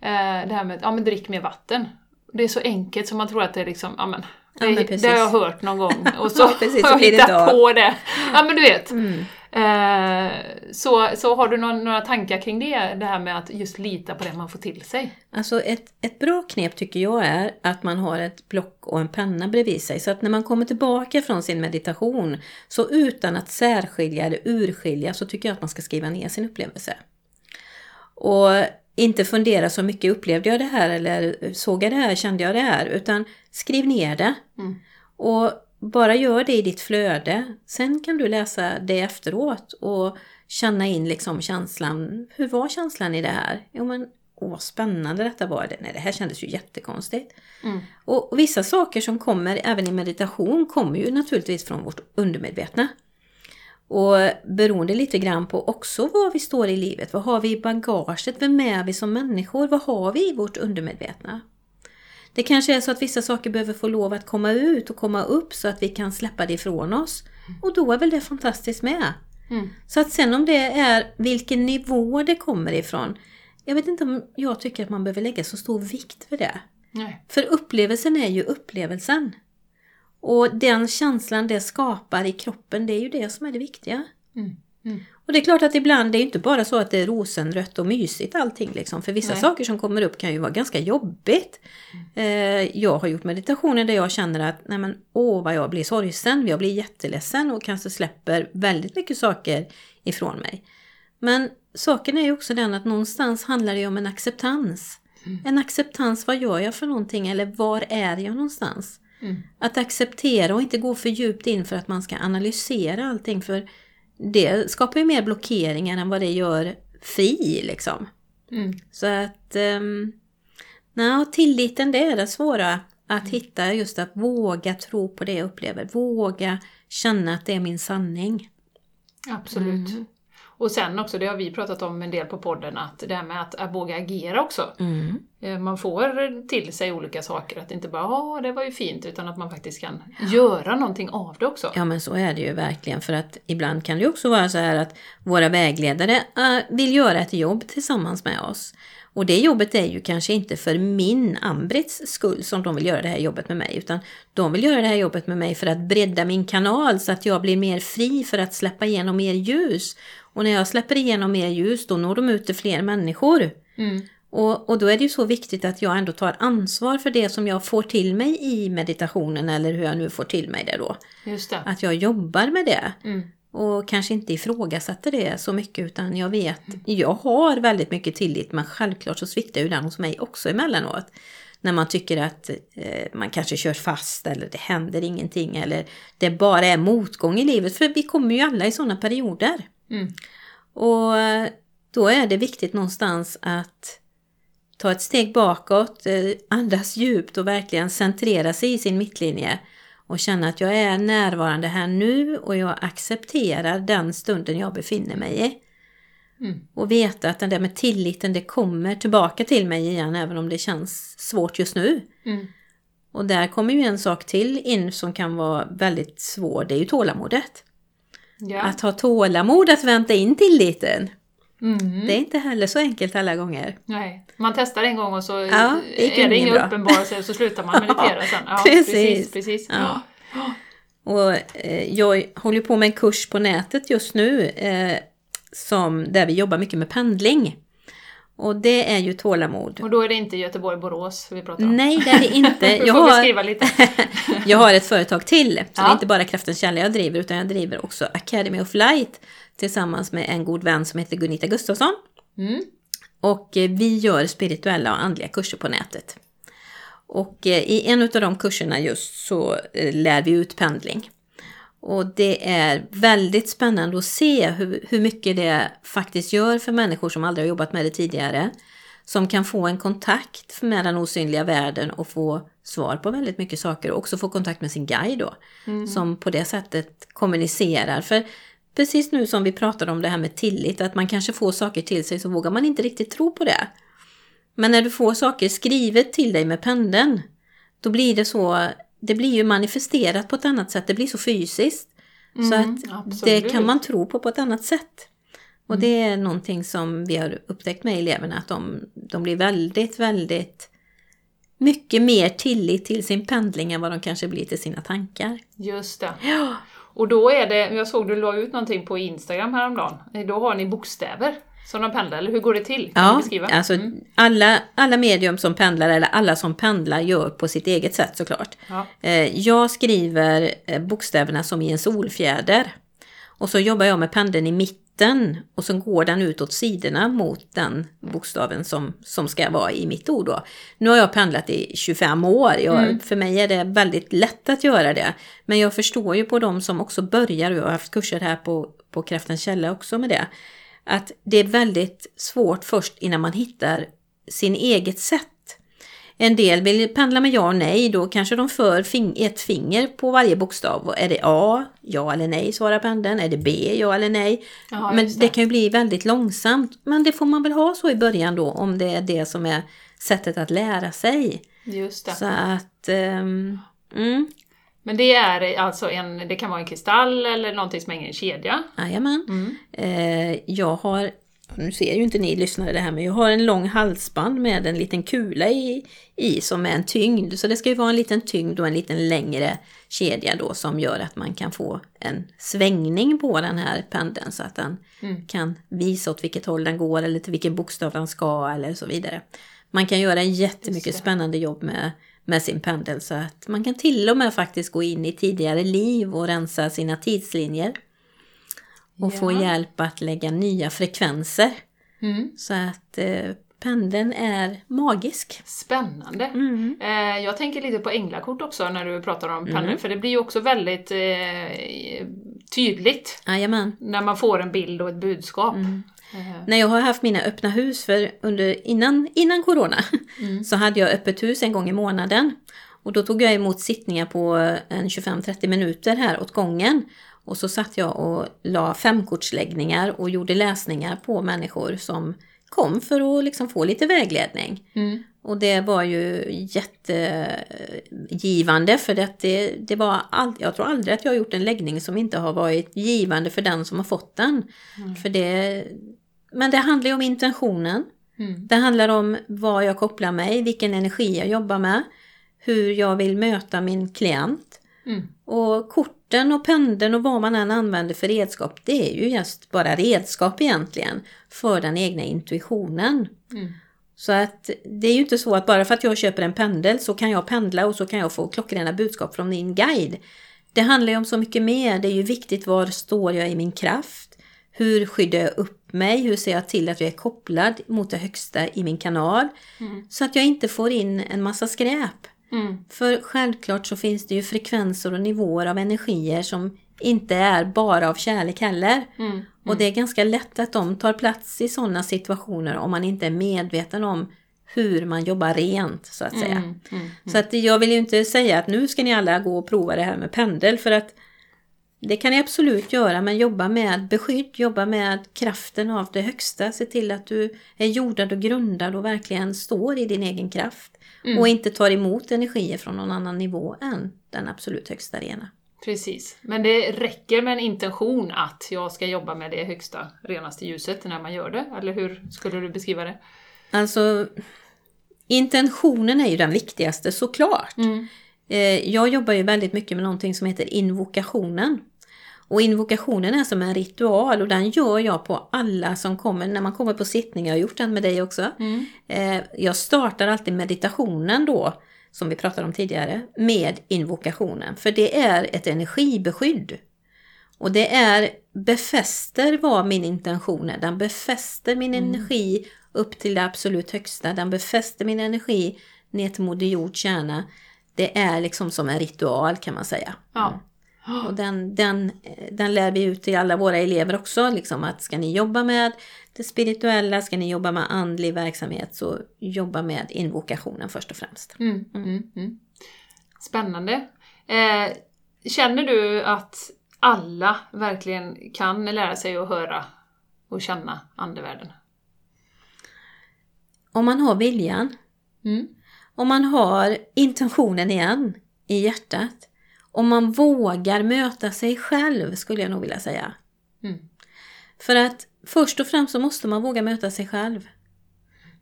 Eh, det här med, ja men drick mer vatten. Det är så enkelt som man tror att det är liksom, ja men det, ja, det har jag hört någon gång och [laughs] så precis, har jag hittat på det. Ja men du vet. Mm. Eh, så, så har du någon, några tankar kring det, det här med att just lita på det man får till sig? Alltså ett, ett bra knep tycker jag är att man har ett block och en penna bredvid sig. Så att när man kommer tillbaka från sin meditation, så utan att särskilja eller urskilja, så tycker jag att man ska skriva ner sin upplevelse. Och inte fundera så mycket, upplevde jag det här eller såg jag det här, kände jag det här, utan skriv ner det. Mm. Och bara gör det i ditt flöde. Sen kan du läsa det efteråt och känna in liksom känslan. Hur var känslan i det här? Jo men, åh spännande detta var. Nej, det här kändes ju jättekonstigt. Mm. Och, och vissa saker som kommer även i meditation kommer ju naturligtvis från vårt undermedvetna. Och beroende lite grann på också var vi står i livet. Vad har vi i bagaget? Vem är vi som människor? Vad har vi i vårt undermedvetna? Det kanske är så att vissa saker behöver få lov att komma ut och komma upp så att vi kan släppa det ifrån oss. Och då är väl det fantastiskt med. Mm. Så att sen om det är vilken nivå det kommer ifrån. Jag vet inte om jag tycker att man behöver lägga så stor vikt vid det. Nej. För upplevelsen är ju upplevelsen. Och den känslan det skapar i kroppen, det är ju det som är det viktiga. Mm. Mm. Och det är klart att ibland, det är inte bara så att det är rosenrött och mysigt allting liksom. För vissa Nej. saker som kommer upp kan ju vara ganska jobbigt. Mm. jag har gjort meditationer där jag känner att, nej men åh vad jag blir sorgsen, jag blir jätteledsen och kanske släpper väldigt mycket saker ifrån mig. Men saken är ju också den att någonstans handlar det om en acceptans. Mm. En acceptans, vad gör jag för någonting eller var är jag någonstans? Mm. Att acceptera och inte gå för djupt in för att man ska analysera allting. För det skapar ju mer blockeringar än vad det gör fri liksom. Mm. Så att um, nej, tilliten det är det svåra att mm. hitta just att våga tro på det jag upplever. Våga känna att det är min sanning. Absolut. Mm. Och sen också, det har vi pratat om en del på podden, att det här med att, att våga agera också. Mm. Eh, Man får till sig olika saker, att inte bara ja det var ju fint, utan att man faktiskt kan göra någonting av det också. Ja men så är det ju verkligen för att ibland kan det också vara så här att våra vägledare äh, vill göra ett jobb tillsammans med oss. Och det jobbet är ju kanske inte för min Ambrits skull som de vill göra det här jobbet med mig utan de vill göra det här jobbet med mig för att bredda min kanal så att jag blir mer fri för att släppa igenom mer ljus. Och när jag släpper igenom mer ljus då når de ut till fler människor. Mm. Och, och då är det ju så viktigt att jag ändå tar ansvar för det som jag får till mig i meditationen eller hur jag nu får till mig det då. Det. Att jag jobbar med det. Mm. Och kanske inte ifrågasätter det så mycket utan jag vet, jag har väldigt mycket tillit men självklart så sviktar ju den hos mig också emellanåt. När man tycker att eh, man kanske kör fast eller det händer ingenting eller det bara är motgång i livet. För vi kommer ju alla i sådana perioder. Mm. Och eh, då är det viktigt någonstans att ta ett steg bakåt, eh, andas djupt och verkligen centrera sig i sin mittlinje. Och känna att jag är närvarande här nu och jag accepterar den stunden jag befinner mig i. Mm. Och veta att den där med tilliten, det kommer tillbaka till mig igen även om det känns svårt just nu. Mm. Och där kommer ju en sak till in som kan vara väldigt svår, det är ju tålamodet. Ja. Att ha tålamod att vänta in tilliten. Mm. Det är inte heller så enkelt alla gånger. Nej. Man testar en gång och så Ja, det är det inga uppenbarelser och så slutar man meditera sen. Ja, Precis. precis. precis. Ja. Och eh, jag håller på med en kurs på nätet just nu eh, som, där vi jobbar mycket med pendling. Och det är ju tålamod. Och då är det inte Göteborg-Borås vi pratar om. Nej, det är det inte. [laughs] Jag har, lite. [laughs] jag har ett företag till. Så Ja. det är inte bara Kraftens källa jag driver utan jag driver också Academy of Light tillsammans med en god vän som heter Gunita Gustafsson. Mm. Och eh, vi gör spirituella och andliga kurser på nätet. Och eh, i en av de kurserna just så eh, lär vi ut pendling. Och det är väldigt spännande att se hur, hur mycket det faktiskt gör för människor som aldrig har jobbat med det tidigare. Som kan få en kontakt med den osynliga världen och få svar på väldigt mycket saker och också få kontakt med sin guide då. Som på det sättet kommunicerar. För precis nu som vi pratade om det här med tillit, att man kanske får saker till sig så vågar man inte riktigt tro på det. Men när du får saker skrivet till dig med pendeln, då blir det så, det blir ju manifesterat på ett annat sätt, det blir så fysiskt. så att det absolut. kan man tro på på ett annat sätt. Och det är någonting som vi har upptäckt med eleverna, att de, de blir väldigt, väldigt mycket mer tillit till sin pendling än vad de kanske blir till sina tankar. Just det. Och då är det, jag såg du la ut någonting på Instagram häromdagen. Då har ni bokstäver som de pendlar, eller hur går det till? Kan Ja, beskriva? alltså alla, alla medium som pendlar eller alla som pendlar gör på sitt eget sätt såklart. Ja. Eh, Jag skriver eh, bokstäverna som i en solfjäder. Och så jobbar jag med pendeln i mitten och så går den ut åt sidorna mot den bokstaven som, som ska vara i mitt ord. Då. Nu har jag pendlat i 25 år. Jag, För mig är det väldigt lätt att göra det. Men jag förstår ju på de som också börjar, och jag har haft kurser här på, på Kraftens källa också med det, att det är väldigt svårt först innan man hittar sin eget sätt. En del vill pendla med ja och nej, då kanske de för fing- ett finger på varje bokstav. Och Är det A, ja eller nej svarar pendeln. Är det B, ja eller nej. Jaha, Men det det. kan ju bli väldigt långsamt. Men det får man väl ha så i början då, om det är det som är sättet att lära sig. Just det. Så att... ehm, mm, Men det är alltså en, det kan vara en kristall eller någonting som hänger i en kedja. Jajamän. Mm. Eh, jag har, nu ser ju inte ni lyssnare det här, men jag har en lång halsband med en liten kula i, i som är en tyngd. Så det ska ju vara en liten tyngd och en liten längre kedja då som gör att man kan få en svängning på den här pendeln så att den Mm. kan visa åt vilket håll den går eller till vilken bokstav den ska eller så vidare. Man kan göra en jättemycket spännande jobb med, med sin pendel så att man kan till och med faktiskt gå in i tidigare liv och rensa sina tidslinjer. Och få Ja. hjälp att lägga nya frekvenser. Mm. Så att eh, pendeln är magisk. Spännande. Mm. Eh, jag tänker lite på änglakort också när du pratar om pennor, för det blir ju också väldigt eh, tydligt Jajamän. när man får en bild och ett budskap. Mm. Eh, När jag har haft mina öppna hus, för under, innan, innan corona, så hade jag öppet hus en gång i månaden. Och då tog jag emot sittningar på en 25-30 minuter här åt gången. Och så satt jag och la femkortsläggningar och gjorde läsningar på människor som kom för att liksom få lite vägledning. Mm. Och det var ju jättegivande för det, det, det var all, jag tror aldrig att jag har gjort en läggning som inte har varit givande för den som har fått den. För det, men det handlar ju om intentionen. Mm. Det handlar om vad jag kopplar mig, vilken energi jag jobbar med, hur jag vill möta min klient. Mm. Och korten och pendeln och vad man än använder för redskap, det är ju just bara redskap egentligen för den egna intuitionen. Mm. Så att det är ju inte så att bara för att jag köper en pendel så kan jag pendla och så kan jag få klockrena budskap från din guide. Det handlar ju om så mycket mer. Det är ju viktigt var står jag i min kraft? Hur skyddar jag upp mig? Hur ser jag till att jag är kopplad mot det högsta i min kanal? Mm. Så att jag inte får in en massa skräp. Mm. För självklart så finns det ju frekvenser och nivåer av energier som inte är bara av kärlek heller. Mm. Och det är ganska lätt att de tar plats i sådana situationer om man inte är medveten om hur man jobbar rent så att säga. Mm. Mm. Så att jag vill ju inte säga att nu ska ni alla gå och prova det här med pendel för att det kan ni absolut göra men jobba med beskydd, jobba med kraften av det högsta. Se till att du är jordad och grundad och verkligen står i din egen kraft. Mm. Och inte tar emot energier från någon annan nivå än den absolut högsta rena. Precis. Men det räcker med en intention att jag ska jobba med det högsta, renaste ljuset när man gör det? Eller hur skulle du beskriva det? Alltså intentionen är ju den viktigaste såklart. Mm. Eh, Jag jobbar ju väldigt mycket med någonting som heter invokationen. Och invokationen är som en ritual och den gör jag på alla som kommer, när man kommer på sittning, jag har gjort den med dig också. Mm. Eh, Jag startar alltid meditationen då, som vi pratade om tidigare, med invokationen. För det är ett energibeskydd. Och det är befäster vad min intention är. Den befäster min energi upp till det absolut högsta. Den befäster min energi ner till Moder Jords kärna. Det är liksom som en ritual kan man säga. Ja. Och den, den, den lär vi ut till alla våra elever också. Liksom att ska ni jobba med det spirituella, ska ni jobba med andlig verksamhet så jobba med invokationen först och främst. Mm. Mm. Mm. Spännande. Eh, känner du att alla verkligen kan lära sig att höra och känna andevärlden? Om man har viljan, Mm. om man har intentionen igen i hjärtat, om man vågar möta sig själv skulle jag nog vilja säga. Mm. För att först och främst så måste man våga möta sig själv.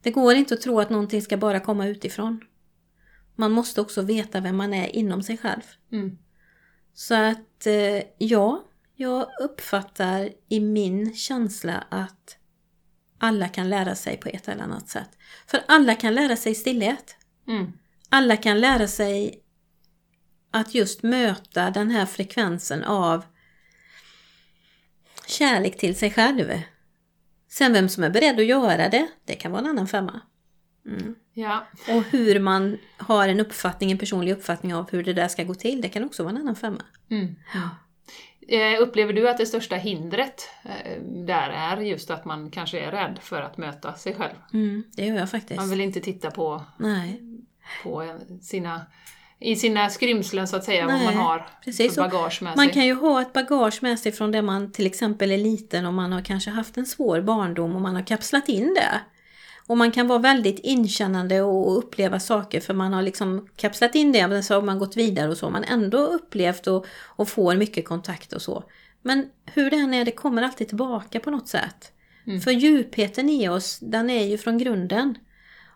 Det går inte att tro att någonting ska bara komma utifrån. Man måste också veta vem man är inom sig själv. Mm. Så att eh, ja, jag uppfattar i min känsla att alla kan lära sig på ett eller annat sätt. För alla kan lära sig stillhet. Mm. Alla kan lära sig att just möta den här frekvensen av kärlek till sig själv. Sen vem som är beredd att göra det, det kan vara en annan femma. Mm. Ja. Och hur man har en uppfattning, en personlig uppfattning av hur det där ska gå till, det kan också vara en annan femma. Mm. Eh, upplever du att det största hindret eh, där är just att man kanske är rädd för att möta sig själv? Mm, det gör jag faktiskt. Man vill inte titta på, Nej, på sina, i sina skrymslen så att säga, vad Nej, man har precis. för bagage med Man sig. kan ju ha ett bagage med sig från det man till exempel är liten och man har kanske haft en svår barndom och man har kapslat in det. Och man kan vara väldigt inkännande och uppleva saker för man har liksom kapslat in det men så har man gått vidare och så har man ändå upplevt och, och får mycket kontakt och så. Men hur det än är, det kommer alltid tillbaka på något sätt. Mm. För djupheten i oss, den är ju från grunden.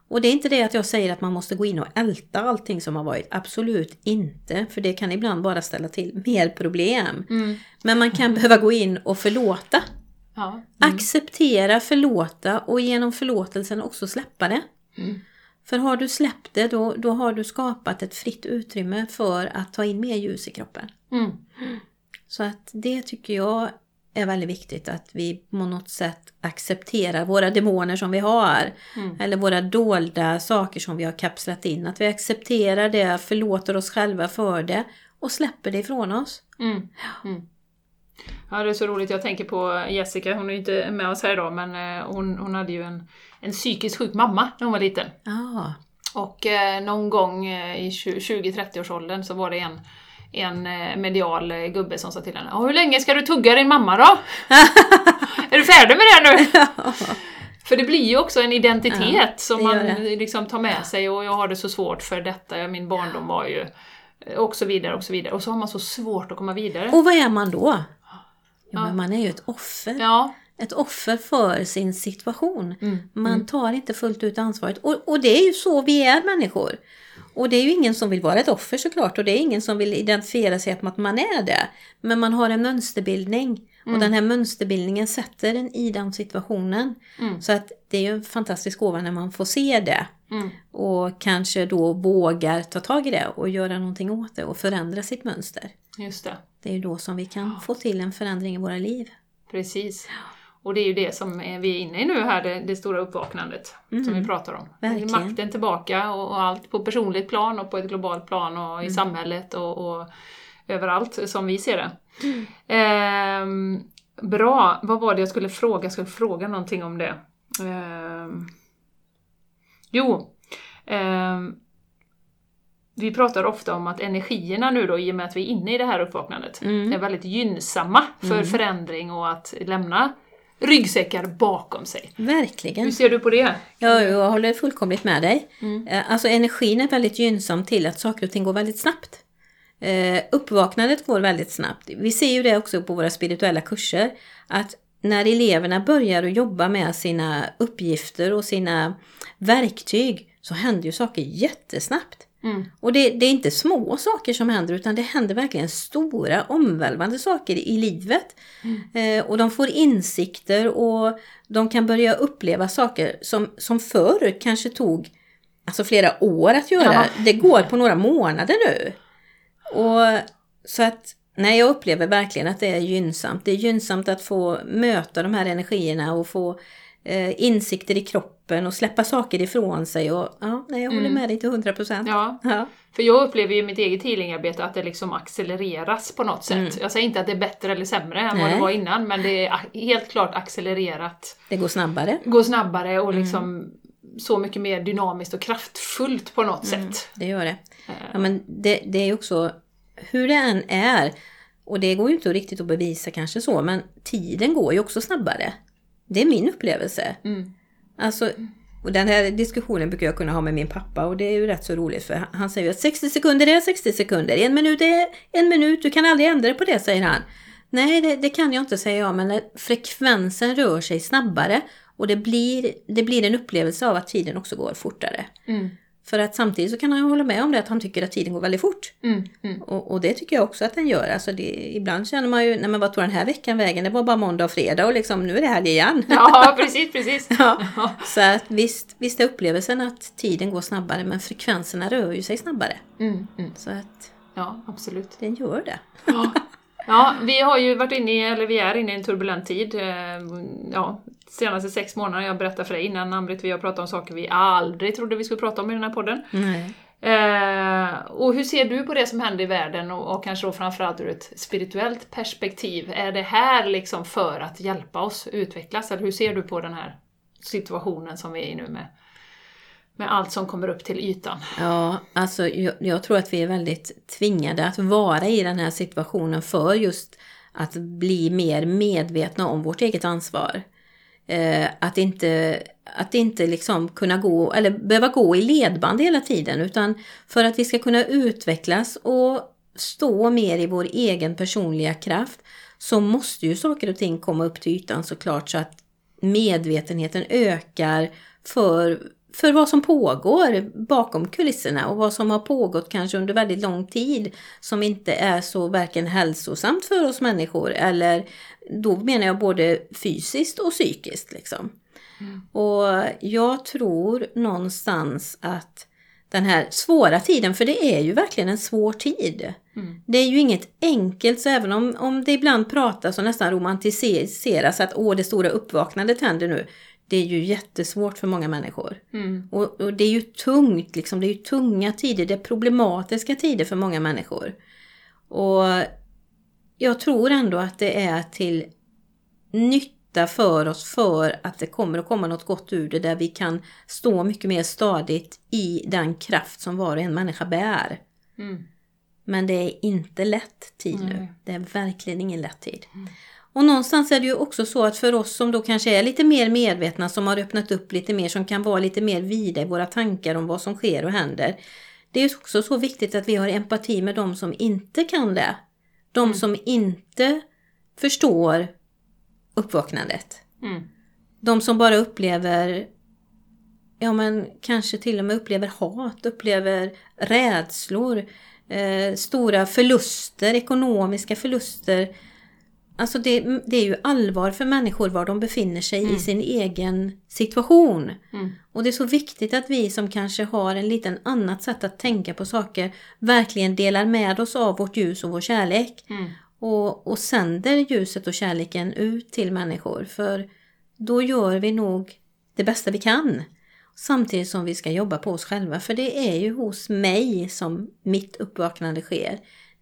Och det är inte det att jag säger att man måste gå in och älta allting som har varit. Absolut inte. För det kan ibland bara ställa till mer problem. Mm. Men man kan behöva gå in och förlåta. Ja. Acceptera, förlåta och genom förlåtelsen också släppa det. Mm. För har du släppt det då, då har du skapat ett fritt utrymme för att ta in mer ljus i kroppen. Mm. Så att det tycker jag är väldigt viktigt att vi på något sätt accepterar våra demoner som vi har. Mm. Eller våra dolda saker som vi har kapslat in. Att vi accepterar det, förlåter oss själva för det och släpper det ifrån oss. Mm. Mm. Ja, det är så roligt. Jag tänker på Jessica, hon är ju inte med oss här idag, men eh, hon, hon hade ju en, en psykiskt sjuk mamma när hon var liten. Ja, Och eh, någon gång eh, i 20-30 års åldern så var det en, en eh, medial eh, gubbe som sa till henne "Ja, Hur länge ska du tugga din mamma då? [laughs] är du färdig med det nu? För det blir ju också en identitet Ja, som man liksom tar med sig och jag har det så svårt för detta, min barndom var ju... Och så vidare och så vidare. Och så har man så svårt att komma vidare. Och vad är man då? Ja, Ja. men man är ju ett offer. Ja, Ett offer för sin situation. Mm, Man tar inte fullt ut ansvaret. Och, och det är ju så vi är människor. Och det är ju ingen som vill vara ett offer såklart. Och det är ingen som vill identifiera sig med att man är det. Men man har en mönsterbildning. Mm. Och den här mönsterbildningen sätter en i den situationen. Mm. Så att det är ju en fantastisk gåva när man får se det. Mm. Och kanske då vågar ta tag i det och göra någonting åt det och förändra sitt mönster. just det. Det är ju då som vi kan få till en förändring i våra liv. Precis. Och det är ju det som vi är inne i nu här, det, det stora uppvaknandet som vi pratar om. Mm. Verkligen. Makten tillbaka och, och allt på personligt plan och på ett globalt plan och Mm. i samhället och, och överallt som vi ser det. Mm. Ehm, bra, vad var det jag skulle fråga? Jag skulle fråga någonting om det. Ehm, jo, ehm, vi pratar ofta om att energierna nu då, i och med att vi är inne i det här uppvaknandet, Mm. är väldigt gynnsamma för förändring och att lämna ryggsäckar bakom sig. Verkligen. Hur ser du på det? Ja, jag håller fullkomligt med dig. Mm. Eh, Alltså energin är väldigt gynnsam till att saker och ting går väldigt snabbt. Eh, uppvaknandet går väldigt snabbt. Vi ser ju det också på våra spirituella kurser. Att när eleverna börjar att jobba med sina uppgifter och sina verktyg så händer ju saker jättesnabbt. Mm. Och det, det är inte små saker som händer utan det händer verkligen stora omvälvande saker i livet. Eh, och de får insikter och de kan börja uppleva saker som, som förr kanske tog alltså flera år att göra. Ja. Det går på några månader nu. Och så att Nej, jag upplever verkligen att det är gynnsamt. Det är gynnsamt att få möta de här energierna och få eh, insikter i kroppen och släppa saker ifrån sig. Och, ja, nej, jag håller Mm. med dig till 100 procent. Ja, Ja. för jag upplever ju i mitt eget healingarbete att det liksom accelereras på något sätt. Jag säger inte att det är bättre eller sämre än vad Mm. Nej. det var innan, men det är helt klart accelererat. Det går snabbare. Går snabbare Mm. och liksom så mycket mer dynamiskt och kraftfullt på något Mm. sätt. Det gör det. Eh, Ja, men det, det är ju också hur det än är. Och det går ju inte riktigt att bevisa kanske så, men tiden går ju också snabbare. Det är min upplevelse. Mm. Alltså, och den här diskussionen brukar jag kunna ha med min pappa och det är ju rätt så roligt för han- säger att 60 sekunder är 60 sekunder, en minut är en minut, du kan aldrig ändra på det säger han. Nej, det, det kan jag inte säga jag, men frekvensen rör sig snabbare och det blir, det blir en upplevelse av att tiden också går fortare. Mm. För att samtidigt så kan han hålla med om det att han tycker att tiden går väldigt fort. Mm. Mm. Och, och det tycker jag också att den gör. Alltså det, ibland känner man ju, nej men vad tog den här veckan vägen? Det var bara måndag och fredag och liksom nu är det helg igen. Ja, [laughs] precis, precis. Ja. Så att visst, visst är upplevelsen att tiden går snabbare men frekvenserna rör ju sig snabbare. Mm. Mm. Så att Ja, absolut. den gör det. Ja. Ja, vi har ju varit inne i, eller vi är inne i en turbulent tid. Eh, Ja, senaste sex månaderna, jag berättade för dig innan Ann-Britt, vi har pratat om saker vi aldrig trodde vi skulle prata om i den här podden. Nej. Eh, och hur ser du på det som händer i världen och, och kanske då framförallt ur ett spirituellt perspektiv? Är det här liksom för att hjälpa oss utvecklas? Eller hur ser du på den här situationen som vi är i nu med, med allt som kommer upp till ytan? Ja, alltså jag, jag tror att vi är väldigt tvingade att vara i den här situationen för just att bli mer medvetna om vårt eget ansvar. Eh, att inte, att inte liksom kunna gå, eller behöva gå i ledband hela tiden, utan för att vi ska kunna utvecklas och stå mer i vår egen personliga kraft så måste ju saker och ting komma upp till ytan såklart så att medvetenheten ökar för, för vad som pågår bakom kulisserna och vad som har pågått kanske under väldigt lång tid som inte är så varken hälsosamt för oss människor eller då menar jag både fysiskt och psykiskt liksom. Och jag tror någonstans att den här svåra tiden, för det är ju verkligen en svår tid. Mm. Det är ju inget enkelt, så även om, om det ibland pratas och nästan romantiseras att åh, det stora uppvaknandet händer nu. Det är ju jättesvårt för många människor. Mm. Och, och det är ju tungt, liksom. det är ju tunga tider, det är problematiska tider för många människor. Och jag tror ändå att det är till nytta för oss för att det kommer att komma något gott ur det där vi kan stå mycket mer stadigt i den kraft som var och en människa bär. Mm. Men det är inte lätt tid nu. Det är verkligen ingen lätt tid. Och någonstans är det ju också så att för oss som då kanske är lite mer medvetna, som har öppnat upp lite mer, som kan vara lite mer vida i våra tankar om vad som sker och händer. Det är ju också så viktigt att vi har empati med de som inte kan det. De som inte förstår uppvaknandet. Mm. De som bara upplever, ja men kanske till och med upplever hat, upplever rädslor, eh, stora förluster, ekonomiska förluster. Alltså det, det är ju allvar för människor var de befinner sig i sin egen situation. Mm. Och det är så viktigt att vi som kanske har en liten annat sätt att tänka på saker verkligen delar med oss av vårt ljus och vår kärlek. Mm. Och, och sänder ljuset och kärleken ut till människor. För då gör vi nog det bästa vi kan. Samtidigt som vi ska jobba på oss själva. För det är ju hos mig som mitt uppvaknande sker.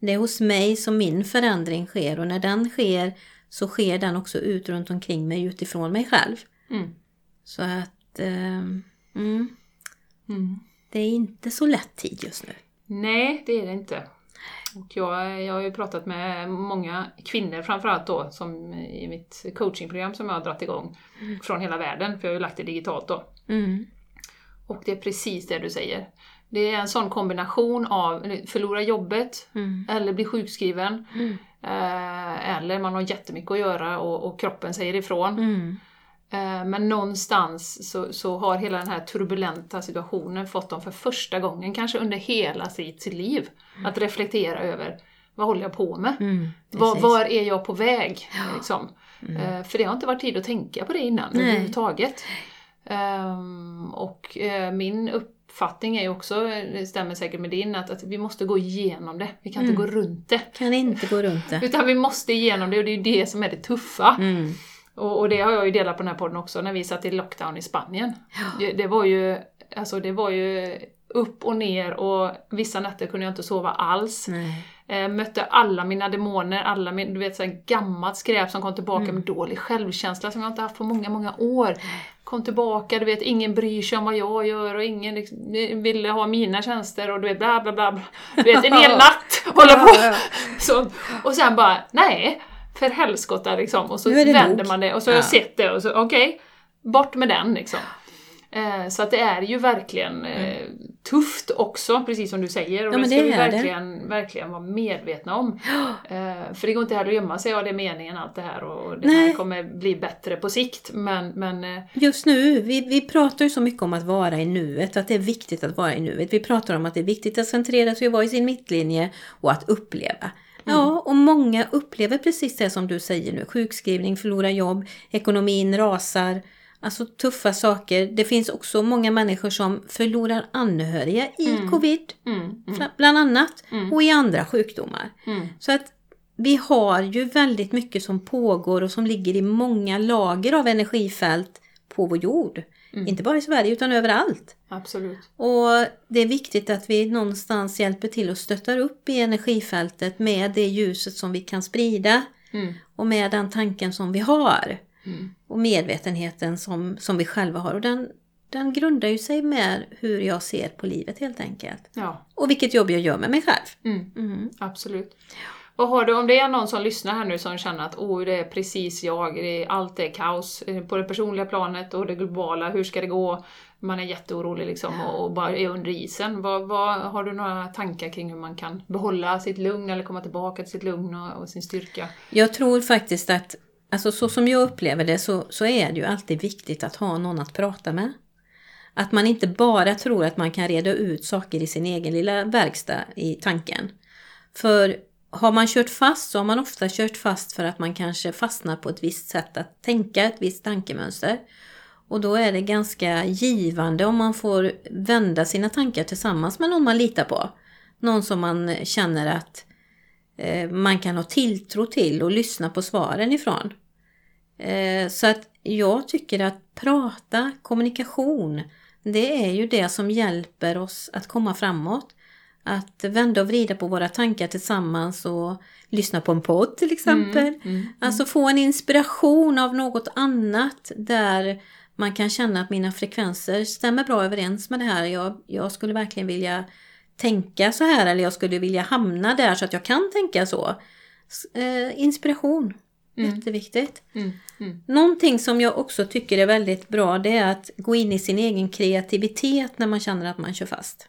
Det är hos mig som min förändring sker. Och när den sker så sker den också ut runt omkring mig utifrån mig själv. Mm. Så att ehm, mm, Mm. det är inte så lätt tid just nu. Nej, det är det inte. Och jag, jag har ju pratat med många kvinnor framförallt då, som i mitt coachingprogram som jag har dragit igång från hela världen, för jag har ju lagt det digitalt då. Mm. Och det är precis det du säger. Det är en sån kombination av förlora jobbet, Mm. eller bli sjukskriven, Mm. eh, eller man har jättemycket att göra och, och kroppen säger ifrån. Mm. Eh, Men någonstans så, så har hela den här turbulenta situationen fått dem för första gången, kanske under hela sitt, sitt liv, att reflektera över vad håller jag på med? Mm. Var, var är jag på väg? Liksom. Eh, För det har inte varit tid att tänka på det innan Nej. överhuvudtaget. Ehm, och eh, min uppfattning är ju också, det stämmer säkert med din, att, att vi måste gå igenom det. Vi kan inte gå runt det. Kan inte gå runt det. [laughs] Utan vi måste igenom det och det är ju det som är det tuffa. Mm. Och, och det har jag ju delat på den här podden också, när vi satt i lockdown i Spanien. Det, det var ju, alltså det var ju upp och ner och vissa nätter kunde jag inte sova alls. Nej. Eh, mötte alla mina demoner, alla min, du vet så här gammalt skräp som kom tillbaka Mm. med dålig självkänsla som jag inte haft på många, många år. Kom tillbaka, du vet, ingen bryr sig om vad jag gör och ingen liksom, ville ha mina tjänster och du vet bla bla bla. bla. Du vet, en hel natt hålla på. Så, och sen bara, nej, för helskotta liksom. Och så vänder nog. man det och så har jag Ja. sett det och så okej, bort med den liksom. Eh, så att det är ju verkligen eh, tufft också, precis som du säger. Och Mm. Ja, det ska det vi är det. verkligen, verkligen vara medvetna om. [gasps] Eh, för det går inte heller att gömma sig av det är meningen allt det här och det här Nej. kommer bli bättre på sikt. Men, men eh, Just nu, vi, vi pratar ju så mycket om att vara i nuet, att det är viktigt att vara i nuet. Vi pratar om att det är viktigt att centrera sig och vara i sin mittlinje och att uppleva. Ja, och många upplever precis det som du säger nu. Sjukskrivning, förlora jobb, ekonomin rasar. Alltså tuffa saker. Det finns också många människor som förlorar anhöriga i covid, mm, mm, bland annat, och i andra sjukdomar. mm, Så att vi har ju väldigt mycket som pågår och som ligger i många lager av energifält på vår jord. Inte bara i Sverige utan överallt. absolut. Och det är viktigt att vi någonstans hjälper till och stöttar upp i energifältet med det ljuset som vi kan sprida Mm, och med den tanken som vi har. Mm, Och medvetenheten som, som vi själva har. Och den, den grundar ju sig med hur jag ser på livet helt enkelt. ja, Och vilket jobb jag gör med mig själv. mm. Mm. Absolut. Vad har du, om det är någon som lyssnar här nu som känner att oh, det är precis jag, det är, allt är kaos eh, på det personliga planet och det globala, hur ska det gå? Man är jätteorolig liksom och, och bara är under isen. Vad, vad, har du några tankar kring hur man kan behålla sitt lugn eller komma tillbaka till sitt lugn och, och sin styrka? Jag tror faktiskt att, alltså så som jag upplever det så, så är det ju alltid viktigt att ha någon att prata med. Att man inte bara tror att man kan reda ut saker i sin egen lilla verkstad i tanken. För har man kört fast så har man ofta kört fast för att man kanske fastnar på ett visst sätt att tänka, ett visst tankemönster. Och då är det ganska givande om man får vända sina tankar tillsammans med någon man litar på. Någon som man känner att eh, man kan ha tilltro till och lyssna på svaren ifrån. Eh, så att jag tycker att prata, kommunikation, det är ju det som hjälper oss att komma framåt. Att vända och vrida på våra tankar tillsammans och lyssna på en podd till exempel. Mm, Alltså få en inspiration av något annat där man kan känna att mina frekvenser stämmer bra överens med det här. Jag, jag skulle verkligen vilja tänka så här eller jag skulle vilja hamna där så att jag kan tänka så. Eh, inspiration, Mm. jätteviktigt. Mm. Mm. Någonting som jag också tycker är väldigt bra det är att gå in i sin egen kreativitet när man känner att man kör fast.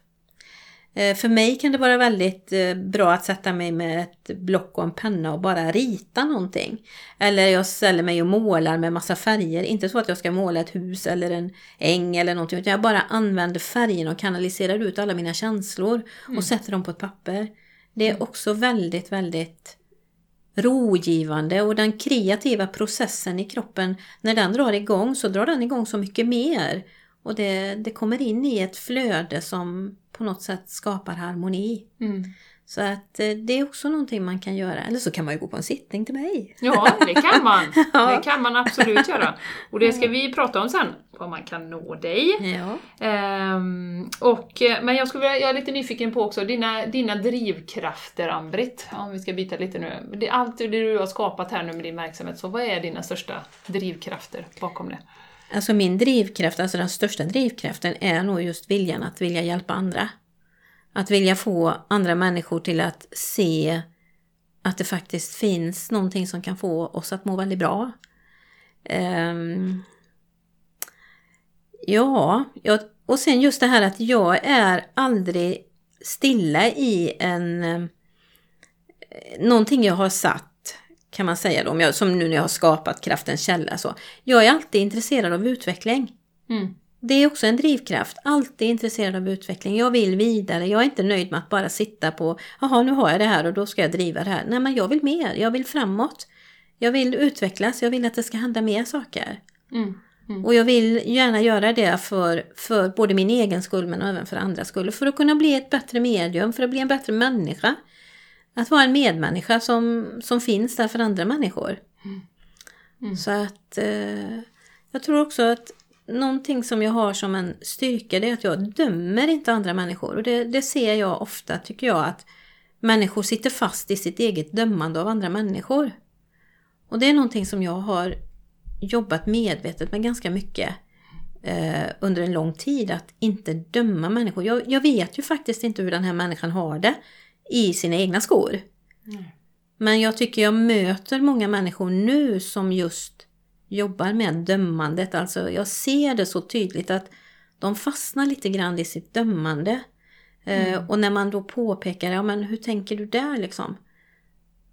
Eh, För mig kan det vara väldigt eh, bra att sätta mig med ett block och en penna och bara rita någonting. Eller jag ställer mig och målar med massa färger. Inte så att jag ska måla ett hus eller en äng eller någonting. Utan jag bara använder färgerna och kanaliserar ut alla mina känslor och sätter dem på ett papper. Det är också väldigt, väldigt rogivande och den kreativa processen i kroppen, när den drar igång så drar den igång så mycket mer. Och det, det kommer in i ett flöde som på något sätt skapar harmoni. Mm. Så att eh, det är också någonting man kan göra. Eller så kan man ju gå på en sittning till mig. Ja, det kan man. [laughs] Det kan man absolut göra. Och det ska vi prata om sen, var man kan nå dig. Ja. Ehm, och, eh, men jag, skulle, jag är lite nyfiken på också dina, dina drivkrafter, Ann-Britt, om vi ska byta lite nu. Det, allt det du har skapat här nu med din verksamhet, så vad är dina största drivkrafter bakom det? Alltså min drivkraft, alltså den största drivkraften är nog just viljan att vilja hjälpa andra. Att vilja få andra människor till att se att det faktiskt finns någonting som kan få oss att må väldigt bra. Um, ja, jag, och sen just det här att jag är aldrig stilla i en eh, någonting jag har satt kan man säga då, om jag, som nu när jag har skapat kraftens källa så. Jag är alltid intresserad av utveckling. Mm. Det är också en drivkraft. Alltid intresserad av utveckling. Jag vill vidare. Jag är inte nöjd med att bara sitta på, jaha nu har jag det här och då ska jag driva det här. Nej men jag vill mer. Jag vill framåt. Jag vill utvecklas. Jag vill att det ska hända mer saker. Mm. Och jag vill gärna göra det för, för både min egen skull men även för andras skull. För att kunna bli ett bättre medium, för att bli en bättre människa. Att vara en medmänniska som, som finns där för andra människor. Mm. Så att eh, jag tror också att någonting som jag har som en styrka det är att jag dömer inte andra människor. Och det, det ser jag ofta tycker jag att människor sitter fast i sitt eget dömande av andra människor. Och det är någonting som jag har jobbat medvetet med ganska mycket eh, under en lång tid. Att inte döma människor. Jag, jag vet ju faktiskt inte hur den här människan har det i sina egna skor. Nej. Men jag tycker jag möter många människor nu som just jobbar med dömandet. Alltså jag ser det så tydligt att de fastnar lite grann i sitt dömande. Eh, och när man då påpekar, ja men hur tänker du där liksom?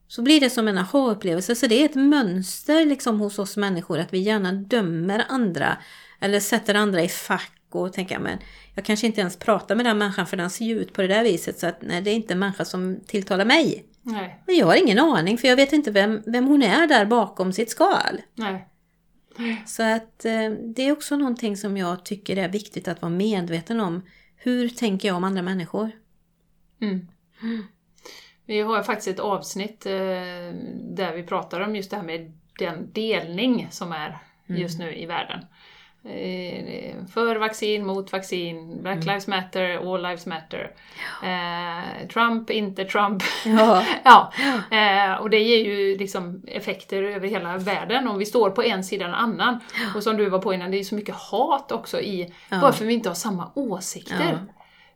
Så blir det som en aha-upplevelse. Så det är ett mönster liksom hos oss människor att vi gärna dömer andra. Eller sätter andra i fack och tänker, men jag kanske inte ens pratar med den människan för den ser ju ut på det där viset. Så att nej, det är inte en människa som tilltalar mig. Nej. Men jag har ingen aning för jag vet inte vem, vem hon är där bakom sitt skal. Nej. Så att eh, det är också någonting som jag tycker är viktigt att vara medveten om. Hur tänker jag om andra människor? Mm. Vi har faktiskt ett avsnitt eh, där vi pratar om just det här med den delning som är just nu i världen. Eh, För vaccin, mot vaccin, Black Lives Matter, All Lives Matter. Eh, Trump, inte Trump. Ja. [laughs] ja. Eh, och det ger ju liksom effekter över hela världen om vi står på en sida eller annan. Och som du var på innan, det är ju så mycket hat också i, Ja. bara för att vi inte har samma åsikter. Ja.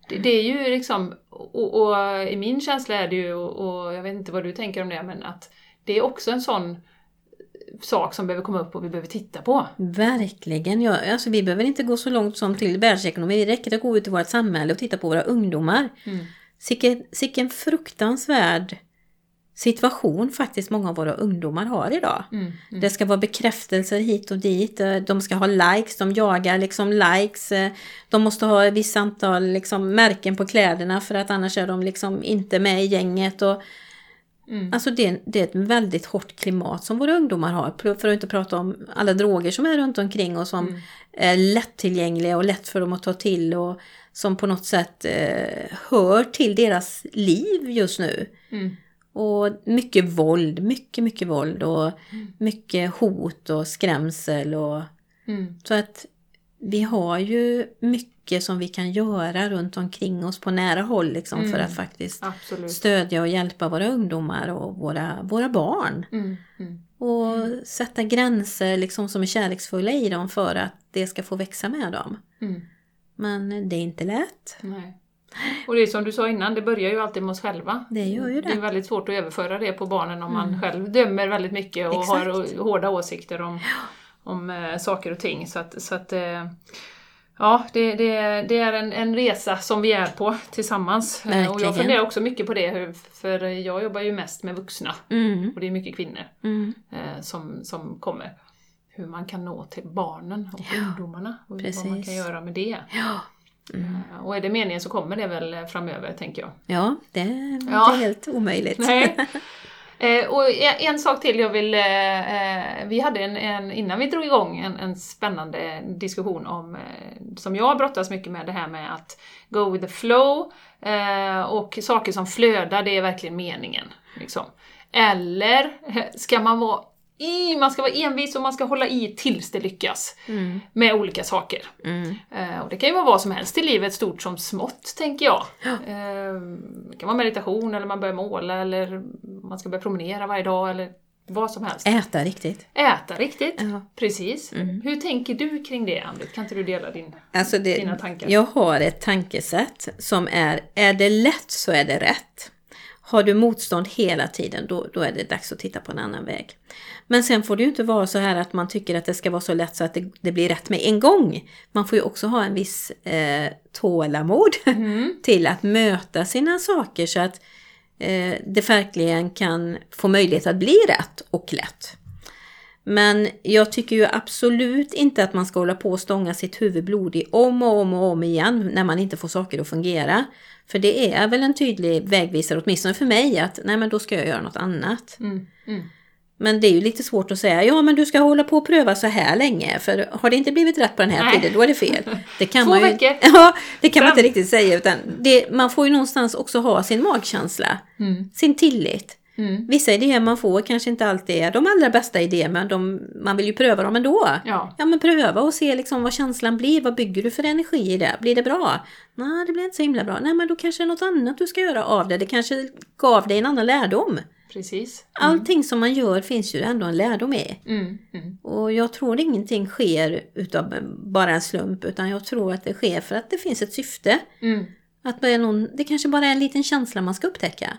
Det, det är ju liksom, och, och i min känsla är det ju, och, och jag vet inte vad du tänker om det, men att det är också en sån sak som behöver komma upp och vi behöver titta på. Verkligen. Ja, alltså, vi behöver inte gå så långt som till världsekonomi. Det räcker att gå ut i vårt samhälle och titta på våra ungdomar. Mm. Sicken, sicken fruktansvärd situation faktiskt många av våra ungdomar har idag. Mm. Det ska vara bekräftelser hit och dit. De ska ha likes, de jagar liksom likes. De måste ha ett visst antal liksom märken på kläderna för att annars är de liksom inte med i gänget. Och, Mm. Alltså det, det är ett väldigt hårt klimat som våra ungdomar har. För att inte prata om alla droger som är runt omkring och som är lättillgängliga och lätt för dem att ta till. Och som på något sätt eh, hör till deras liv just nu. Mm. Och mycket våld, mycket, mycket våld och mycket hot och skrämsel. Och, Mm. så att vi har ju mycket som vi kan göra runt omkring oss på nära håll liksom, för Mm. att faktiskt Absolut. stödja och hjälpa våra ungdomar och våra, våra barn. Mm. Mm. Och sätta gränser liksom, som är kärleksfulla i dem för att det ska få växa med dem. Mm. Men det är inte lätt. Nej. Och det är som du sa innan, det börjar ju alltid med oss själva. Det gör ju Det är det. väldigt svårt att överföra det på barnen om man själv dömer väldigt mycket och har Mm. Exakt. hårda åsikter om, om eh, saker och ting. Så att, så att eh, ja, det, det, det är en, en resa som vi är på tillsammans. Eh, Och Verkligen. jag funderar också mycket på det, för jag jobbar ju mest med vuxna Mm. och det är mycket kvinnor Mm. som, som kommer. Hur man kan nå till barnen och ungdomarna och vad man precis. kan göra med det. Ja. Eh, Och är det meningen så kommer det väl framöver, tänker jag. ja, det är inte Ja. helt omöjligt. Nej. [laughs] Eh, och en, en sak till jag vill... Eh, eh, vi hade en, en, innan vi drog igång en, en spännande diskussion om, eh, som jag brottas mycket med, det här med att go with the flow eh, och saker som flödar, det är verkligen meningen. Liksom. Eller [laughs] ska man vara i, man ska vara envis och man ska hålla i tills det lyckas Mm. med olika saker. Mm. Eh, och det kan ju vara vad som helst i livet, stort som smått, tänker jag. Eh, det kan vara meditation, eller man börjar måla, eller man ska börja promenera varje dag, eller vad som helst. Äta riktigt. Äta riktigt, Ja. precis. Hur tänker du kring det, Ann-Britt? Kan inte du dela din... Alltså det, Dina tankar. Jag har ett tankesätt som är, är det lätt så är det rätt. Har du motstånd hela tiden då, då är det dags att titta på en annan väg. Men sen får det ju inte vara så här att man tycker att det ska vara så lätt så att det, det blir rätt med en gång. Man får ju också ha en viss eh, tålamod [laughs] till att möta sina saker så att eh, det verkligen kan få möjlighet att bli rätt och lätt. Men jag tycker ju absolut inte att man ska hålla på och stånga sitt huvud blodig om och om och om igen när man inte får saker att fungera. För det är väl en tydlig vägvisare, åtminstone för mig, att nej men då ska jag göra något annat. Mm, mm. Men det är ju lite svårt att säga, ja men du ska hålla på och pröva så här länge, för har det inte blivit rätt på den här Nej. tiden, då är det fel. Det kan Två man ju, veckor. [laughs] Ja, det kan man Fem. inte riktigt säga, utan det, man får ju någonstans också ha sin magkänsla, Mm. sin tillit. Mm. Vissa idéer man får kanske inte alltid är de allra bästa idéer, men de, man vill ju pröva dem ändå. Ja. Ja men pröva och se liksom vad känslan blir, vad bygger du för energi i det? Blir det bra? Nej det blir inte så himla bra. Nej men då kanske det är något annat du ska göra av det. Det kanske gav dig en annan lärdom. Precis. Allting som man gör finns ju ändå en lärdom i. Mm. Mm. Och jag tror ingenting sker utav bara en slump utan jag tror att det sker för att det finns ett syfte. Mm. Att det, är någon, det kanske bara är en liten känsla man ska upptäcka.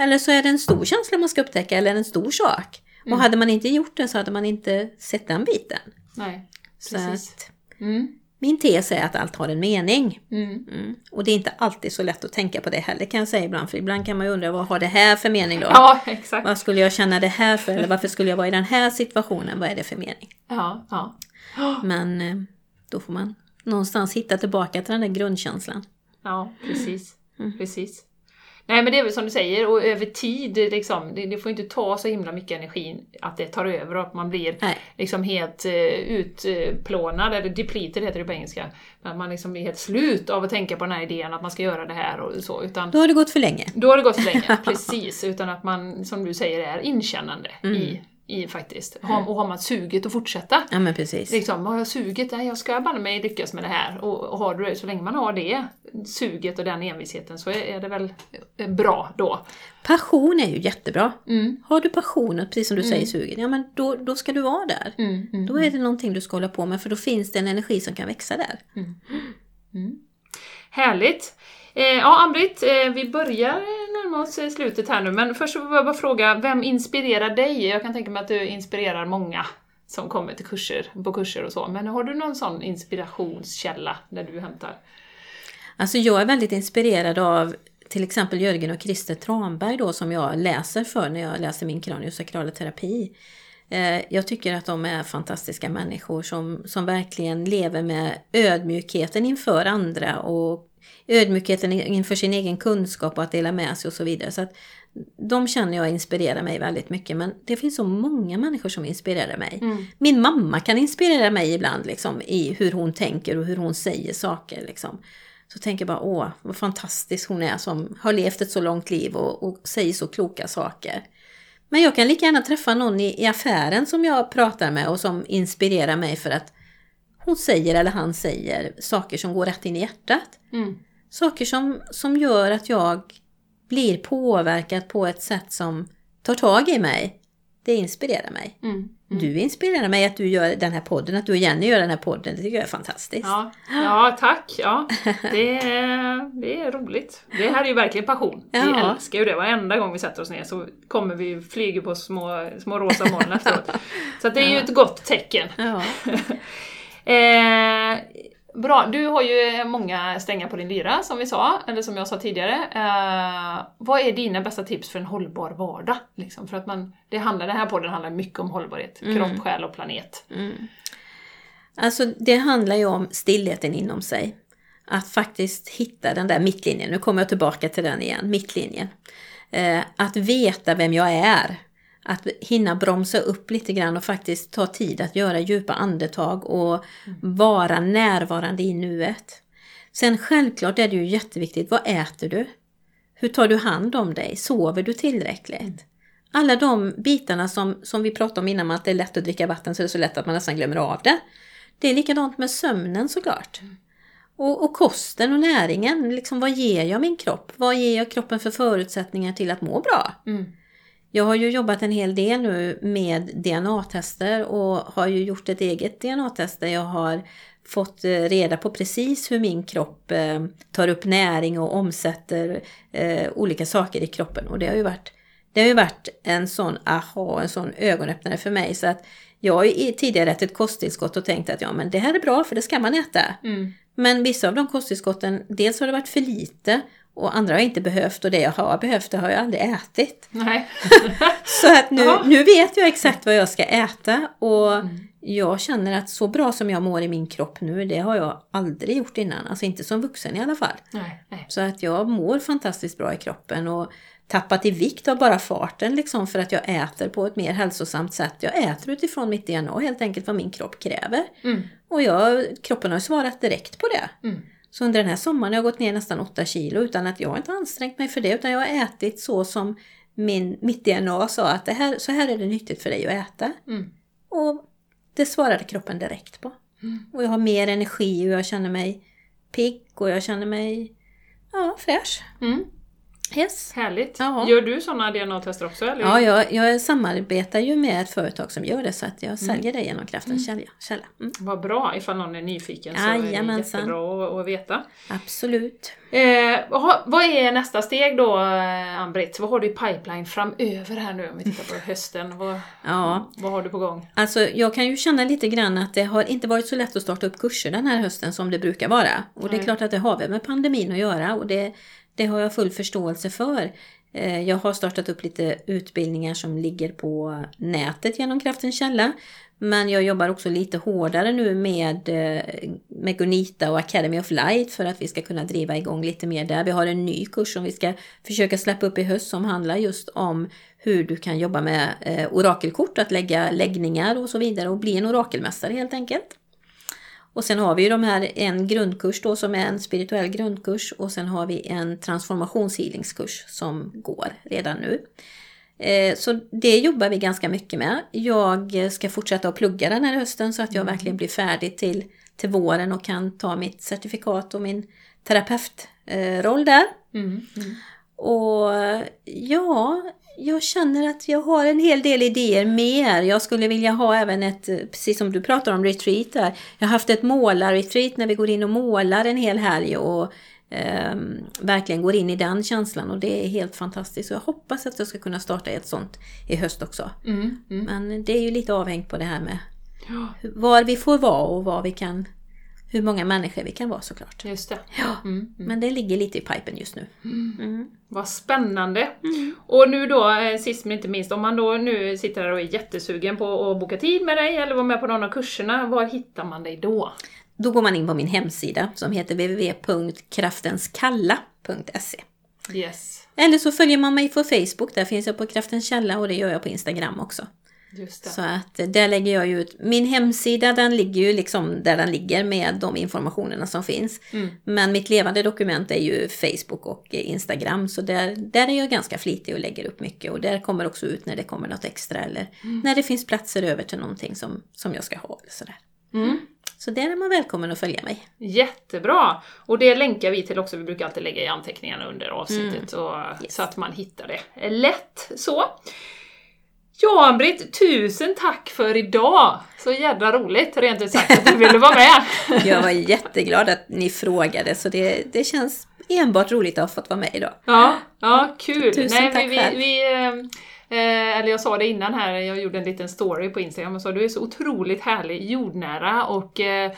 Eller så är det en stor känsla man ska upptäcka eller en stor sak. Och hade man inte gjort det så hade man inte sett den biten. Nej, precis. att, Mm. min tes är att allt har en mening. Mm. Mm. Och det är inte alltid så lätt att tänka på det heller kan jag säga ibland. För ibland kan man ju undra vad har det här för mening då? Ja, exakt. Vad skulle jag känna det här för? Eller varför skulle jag vara i den här situationen? Vad är det för mening? Ja, ja. [gasps] Men eh, då får man någonstans hitta tillbaka till den där grundkänslan. Ja, precis. precis. Nej men det är väl som du säger, och över tid, liksom, det, det får inte ta så himla mycket energi att det tar över och att man blir Nej. liksom helt uh, utplånad, eller depleted heter det på engelska. Att man liksom är helt slut av att tänka på den här idén att man ska göra det här och så. Utan Då har det gått för länge. då har det gått för länge, [laughs] precis. Utan att man, som du säger, är inkännande Mm. i, i faktiskt. Har, och har man suget att fortsätta. Ja men precis. Liksom, har jag suget? Nej, jag ska banne mig lyckas med det här. Och, och har du det, så länge man har det suget och den envisheten så är, är det väl eh, bra då. Passion är ju jättebra. Mm. Har du passionen, precis som du säger sugen, ja men då, då ska du vara där. Mm, mm, Då är det någonting du ska hålla på med för då finns det en energi som kan växa där. Härligt! Eh, ja, Ann-Britt, eh, vi börjar eh, närma oss eh, slutet här nu, men först vill jag bara fråga, vem inspirerar dig? Jag kan tänka mig att du inspirerar många som kommer till kurser, på kurser och så, men har du någon sån inspirationskälla där du hämtar? Alltså jag är väldigt inspirerad av till exempel Jörgen och Christer Tranberg då som jag läser för när jag läser min kraniosakrala terapi. Eh, jag tycker att de är fantastiska människor som, som verkligen lever med ödmjukheten inför andra och ödmjukheten inför sin egen kunskap och att dela med sig och så vidare. Så att de känner jag inspirerar mig väldigt mycket men det finns så många människor som inspirerar mig. Min mamma kan inspirera mig ibland liksom, i hur hon tänker och hur hon säger saker. Liksom. Så tänker jag bara, åh, vad fantastisk hon är som har levt ett så långt liv och, och säger så kloka saker. Men jag kan lika gärna träffa någon i, i affären som jag pratar med och som inspirerar mig för att hon säger eller han säger saker som går rätt in i hjärtat. Mm. Saker som, som gör att jag blir påverkad på ett sätt som tar tag i mig. Det inspirerar mig. Mm. Du inspirerar mig att du gör den här podden, att du och Jenny gör den här podden. Det tycker jag är fantastiskt. Ja, ja tack. Ja, det, är, det är roligt. Det här är ju verkligen passion. Vi Ja. älskar ju det. Varenda gång vi sätter oss ner så kommer vi flyga på små, små rosa moln efteråt. [laughs] Så det är ju ett gott tecken. Ja. [laughs] Eh, bra, du har ju många strängar på din lyra som vi sa, eller som jag sa tidigare. Eh, vad är dina bästa tips för en hållbar vardag? Liksom, för att man, det handlar, den här podden handlar mycket om hållbarhet. Kropp, själ och planet. Alltså det handlar ju om stillheten inom sig. Att faktiskt hitta den där mittlinjen. Nu kommer jag tillbaka till den igen, mittlinjen. Eh, att veta vem jag är. Att hinna bromsa upp lite grann och faktiskt ta tid att göra djupa andetag och vara närvarande i nuet. Sen självklart är det ju jätteviktigt, vad äter du? Hur tar du hand om dig? Sover du tillräckligt? Alla de bitarna som, som vi pratade om innan, att det är lätt att dricka vatten så är det så lätt att man nästan glömmer av det. Det är likadant med sömnen såklart. Och, och kosten och näringen, liksom vad ger jag min kropp? Vad ger jag kroppen för förutsättningar till att må bra? Mm. Jag har ju jobbat en hel del nu med DNA-tester och har ju gjort ett eget DNA-test där jag har fått eh, reda på precis hur min kropp eh, tar upp näring och omsätter eh, olika saker i kroppen. Och det har ju varit, det har ju varit en sån aha, en sån ögonöppnare för mig. Så att jag har ju tidigare ätit kosttillskott och tänkt att ja men det här är bra för det ska man äta. Mm. Men vissa av de kosttillskotten, dels har det varit för lite och andra har jag inte behövt och det jag har behövt det har jag aldrig ätit. Nej. [laughs] Så att nu, nu vet jag exakt vad jag ska äta och jag känner att så bra som jag mår i min kropp nu, det har jag aldrig gjort innan. Alltså inte som vuxen i alla fall. Nej, nej. Så att jag mår fantastiskt bra i kroppen och tappat i vikt av bara farten liksom för att jag äter på ett mer hälsosamt sätt. Jag äter utifrån mitt DNA helt enkelt vad min kropp kräver. Mm. Och jag, kroppen har svarat direkt på det. Mm. Så under den här sommaren har jag gått ner nästan 8 kilo utan att jag inte ansträngt mig för det utan jag har ätit så som min, mitt DNA sa att det här, så här är det nyttigt för dig att äta. Mm. Och det svarade kroppen direkt på. Och jag har mer energi och jag känner mig pigg och jag känner mig ja, fräsch. Mm. Yes. Härligt. Ja. Gör du sådana DNA-tester också? Eller? Ja, jag, jag samarbetar ju med ett företag som gör det så att jag säljer det genom Kraftens källa. källa. Mm. Vad bra, ifall någon är nyfiken så är det Jajamensan. jättebra att, att veta. Absolut. Eh, vad är nästa steg då, eh, Ann-Britt? Vad har du i pipeline framöver här nu om vi tittar på [laughs] hösten? Vad, Ja, vad har du på gång? Alltså jag kan ju känna lite grann att det har inte varit så lätt att starta upp kurser den här hösten som det brukar vara. Och det är Nej. klart att det har väl med pandemin att göra och det, det har jag full förståelse för. Eh, jag har startat upp lite utbildningar som ligger på nätet genom Kraftens källa. Men jag jobbar också lite hårdare nu med, eh, med Gunita och Academy of Light för att vi ska kunna driva igång lite mer där. Vi har en ny kurs som vi ska försöka släppa upp i höst som handlar just om hur du kan jobba med eh, orakelkort, att lägga läggningar och så vidare och bli en orakelmästare helt enkelt. Och sen har vi ju de här, en grundkurs då som är en spirituell grundkurs och sen har vi en transformationshealingskurs som går redan nu. Eh, Så det jobbar vi ganska mycket med. Jag ska fortsätta att plugga den här hösten så att jag verkligen blir färdig till, till våren och kan ta mitt certifikat och min terapeutroll där. Mm. Mm. Och ja, jag känner att jag har en hel del idéer mer. Jag skulle vilja ha även ett, precis som du pratar om retreat där. Jag har haft ett målarretreat när vi går in och målar en hel helg och ehm, verkligen går in i den känslan och det är helt fantastiskt. Så jag hoppas att jag ska kunna starta ett sånt i höst också. Mm. Mm. Men det är ju lite avhängt på det här med var vi får vara och var vi kan, hur många människor vi kan vara såklart. just det. Ja, Mm. men det ligger lite i pipen just nu. Mm. Vad spännande! Och nu då, eh, sist men inte minst, om man då nu sitter här och är jättesugen på att boka tid med dig eller vara med på någon av kurserna, var hittar man dig då? Då går man in på min hemsida som heter www.kraftenskalla.se. Yes, Eller så följer man mig på Facebook, där finns jag på Kraftens källa och det gör jag på Instagram också. Så att där lägger jag ut, min hemsida den ligger ju liksom där den ligger med de informationerna som finns. Mm. Men mitt levande dokument är ju Facebook och Instagram så där, där är jag ganska flitig och lägger upp mycket och där kommer också ut när det kommer något extra eller när det finns platser över till någonting som, som jag ska ha. Eller sådär. Mm. Så där är man välkommen att följa mig. Jättebra! Och det länkar vi till också, vi brukar alltid lägga i anteckningarna under avsnittet och, Yes. så att man hittar det lätt så. Ja, Ann-Britt, tusen tack för idag! Så jädra roligt, rent ut sagt, att du ville vara med. [laughs] Jag var jätteglad att ni frågade, så det, det känns enbart roligt att ha fått vara med idag. Ja, ja kul! Tusen Nej, tack vi, vi, vi, eh, eller jag sa det innan här, jag gjorde en liten story på Instagram och sa du är så otroligt härlig, jordnära och eh,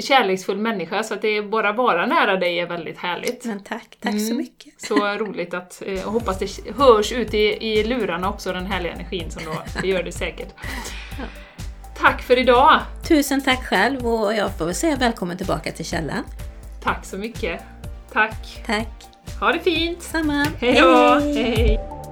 kärleksfull människa så att det är bara vara nära dig är väldigt härligt. Men tack, tack så Mm. mycket. Så roligt att, eh, och hoppas det hörs ut i, i lurarna också, den härliga energin som då, det gör det säkert. Tack för idag! Tusen tack själv och jag får väl säga välkommen tillbaka till källan. Tack så mycket! Tack! Tack. Ha det fint! Samma. Hej då.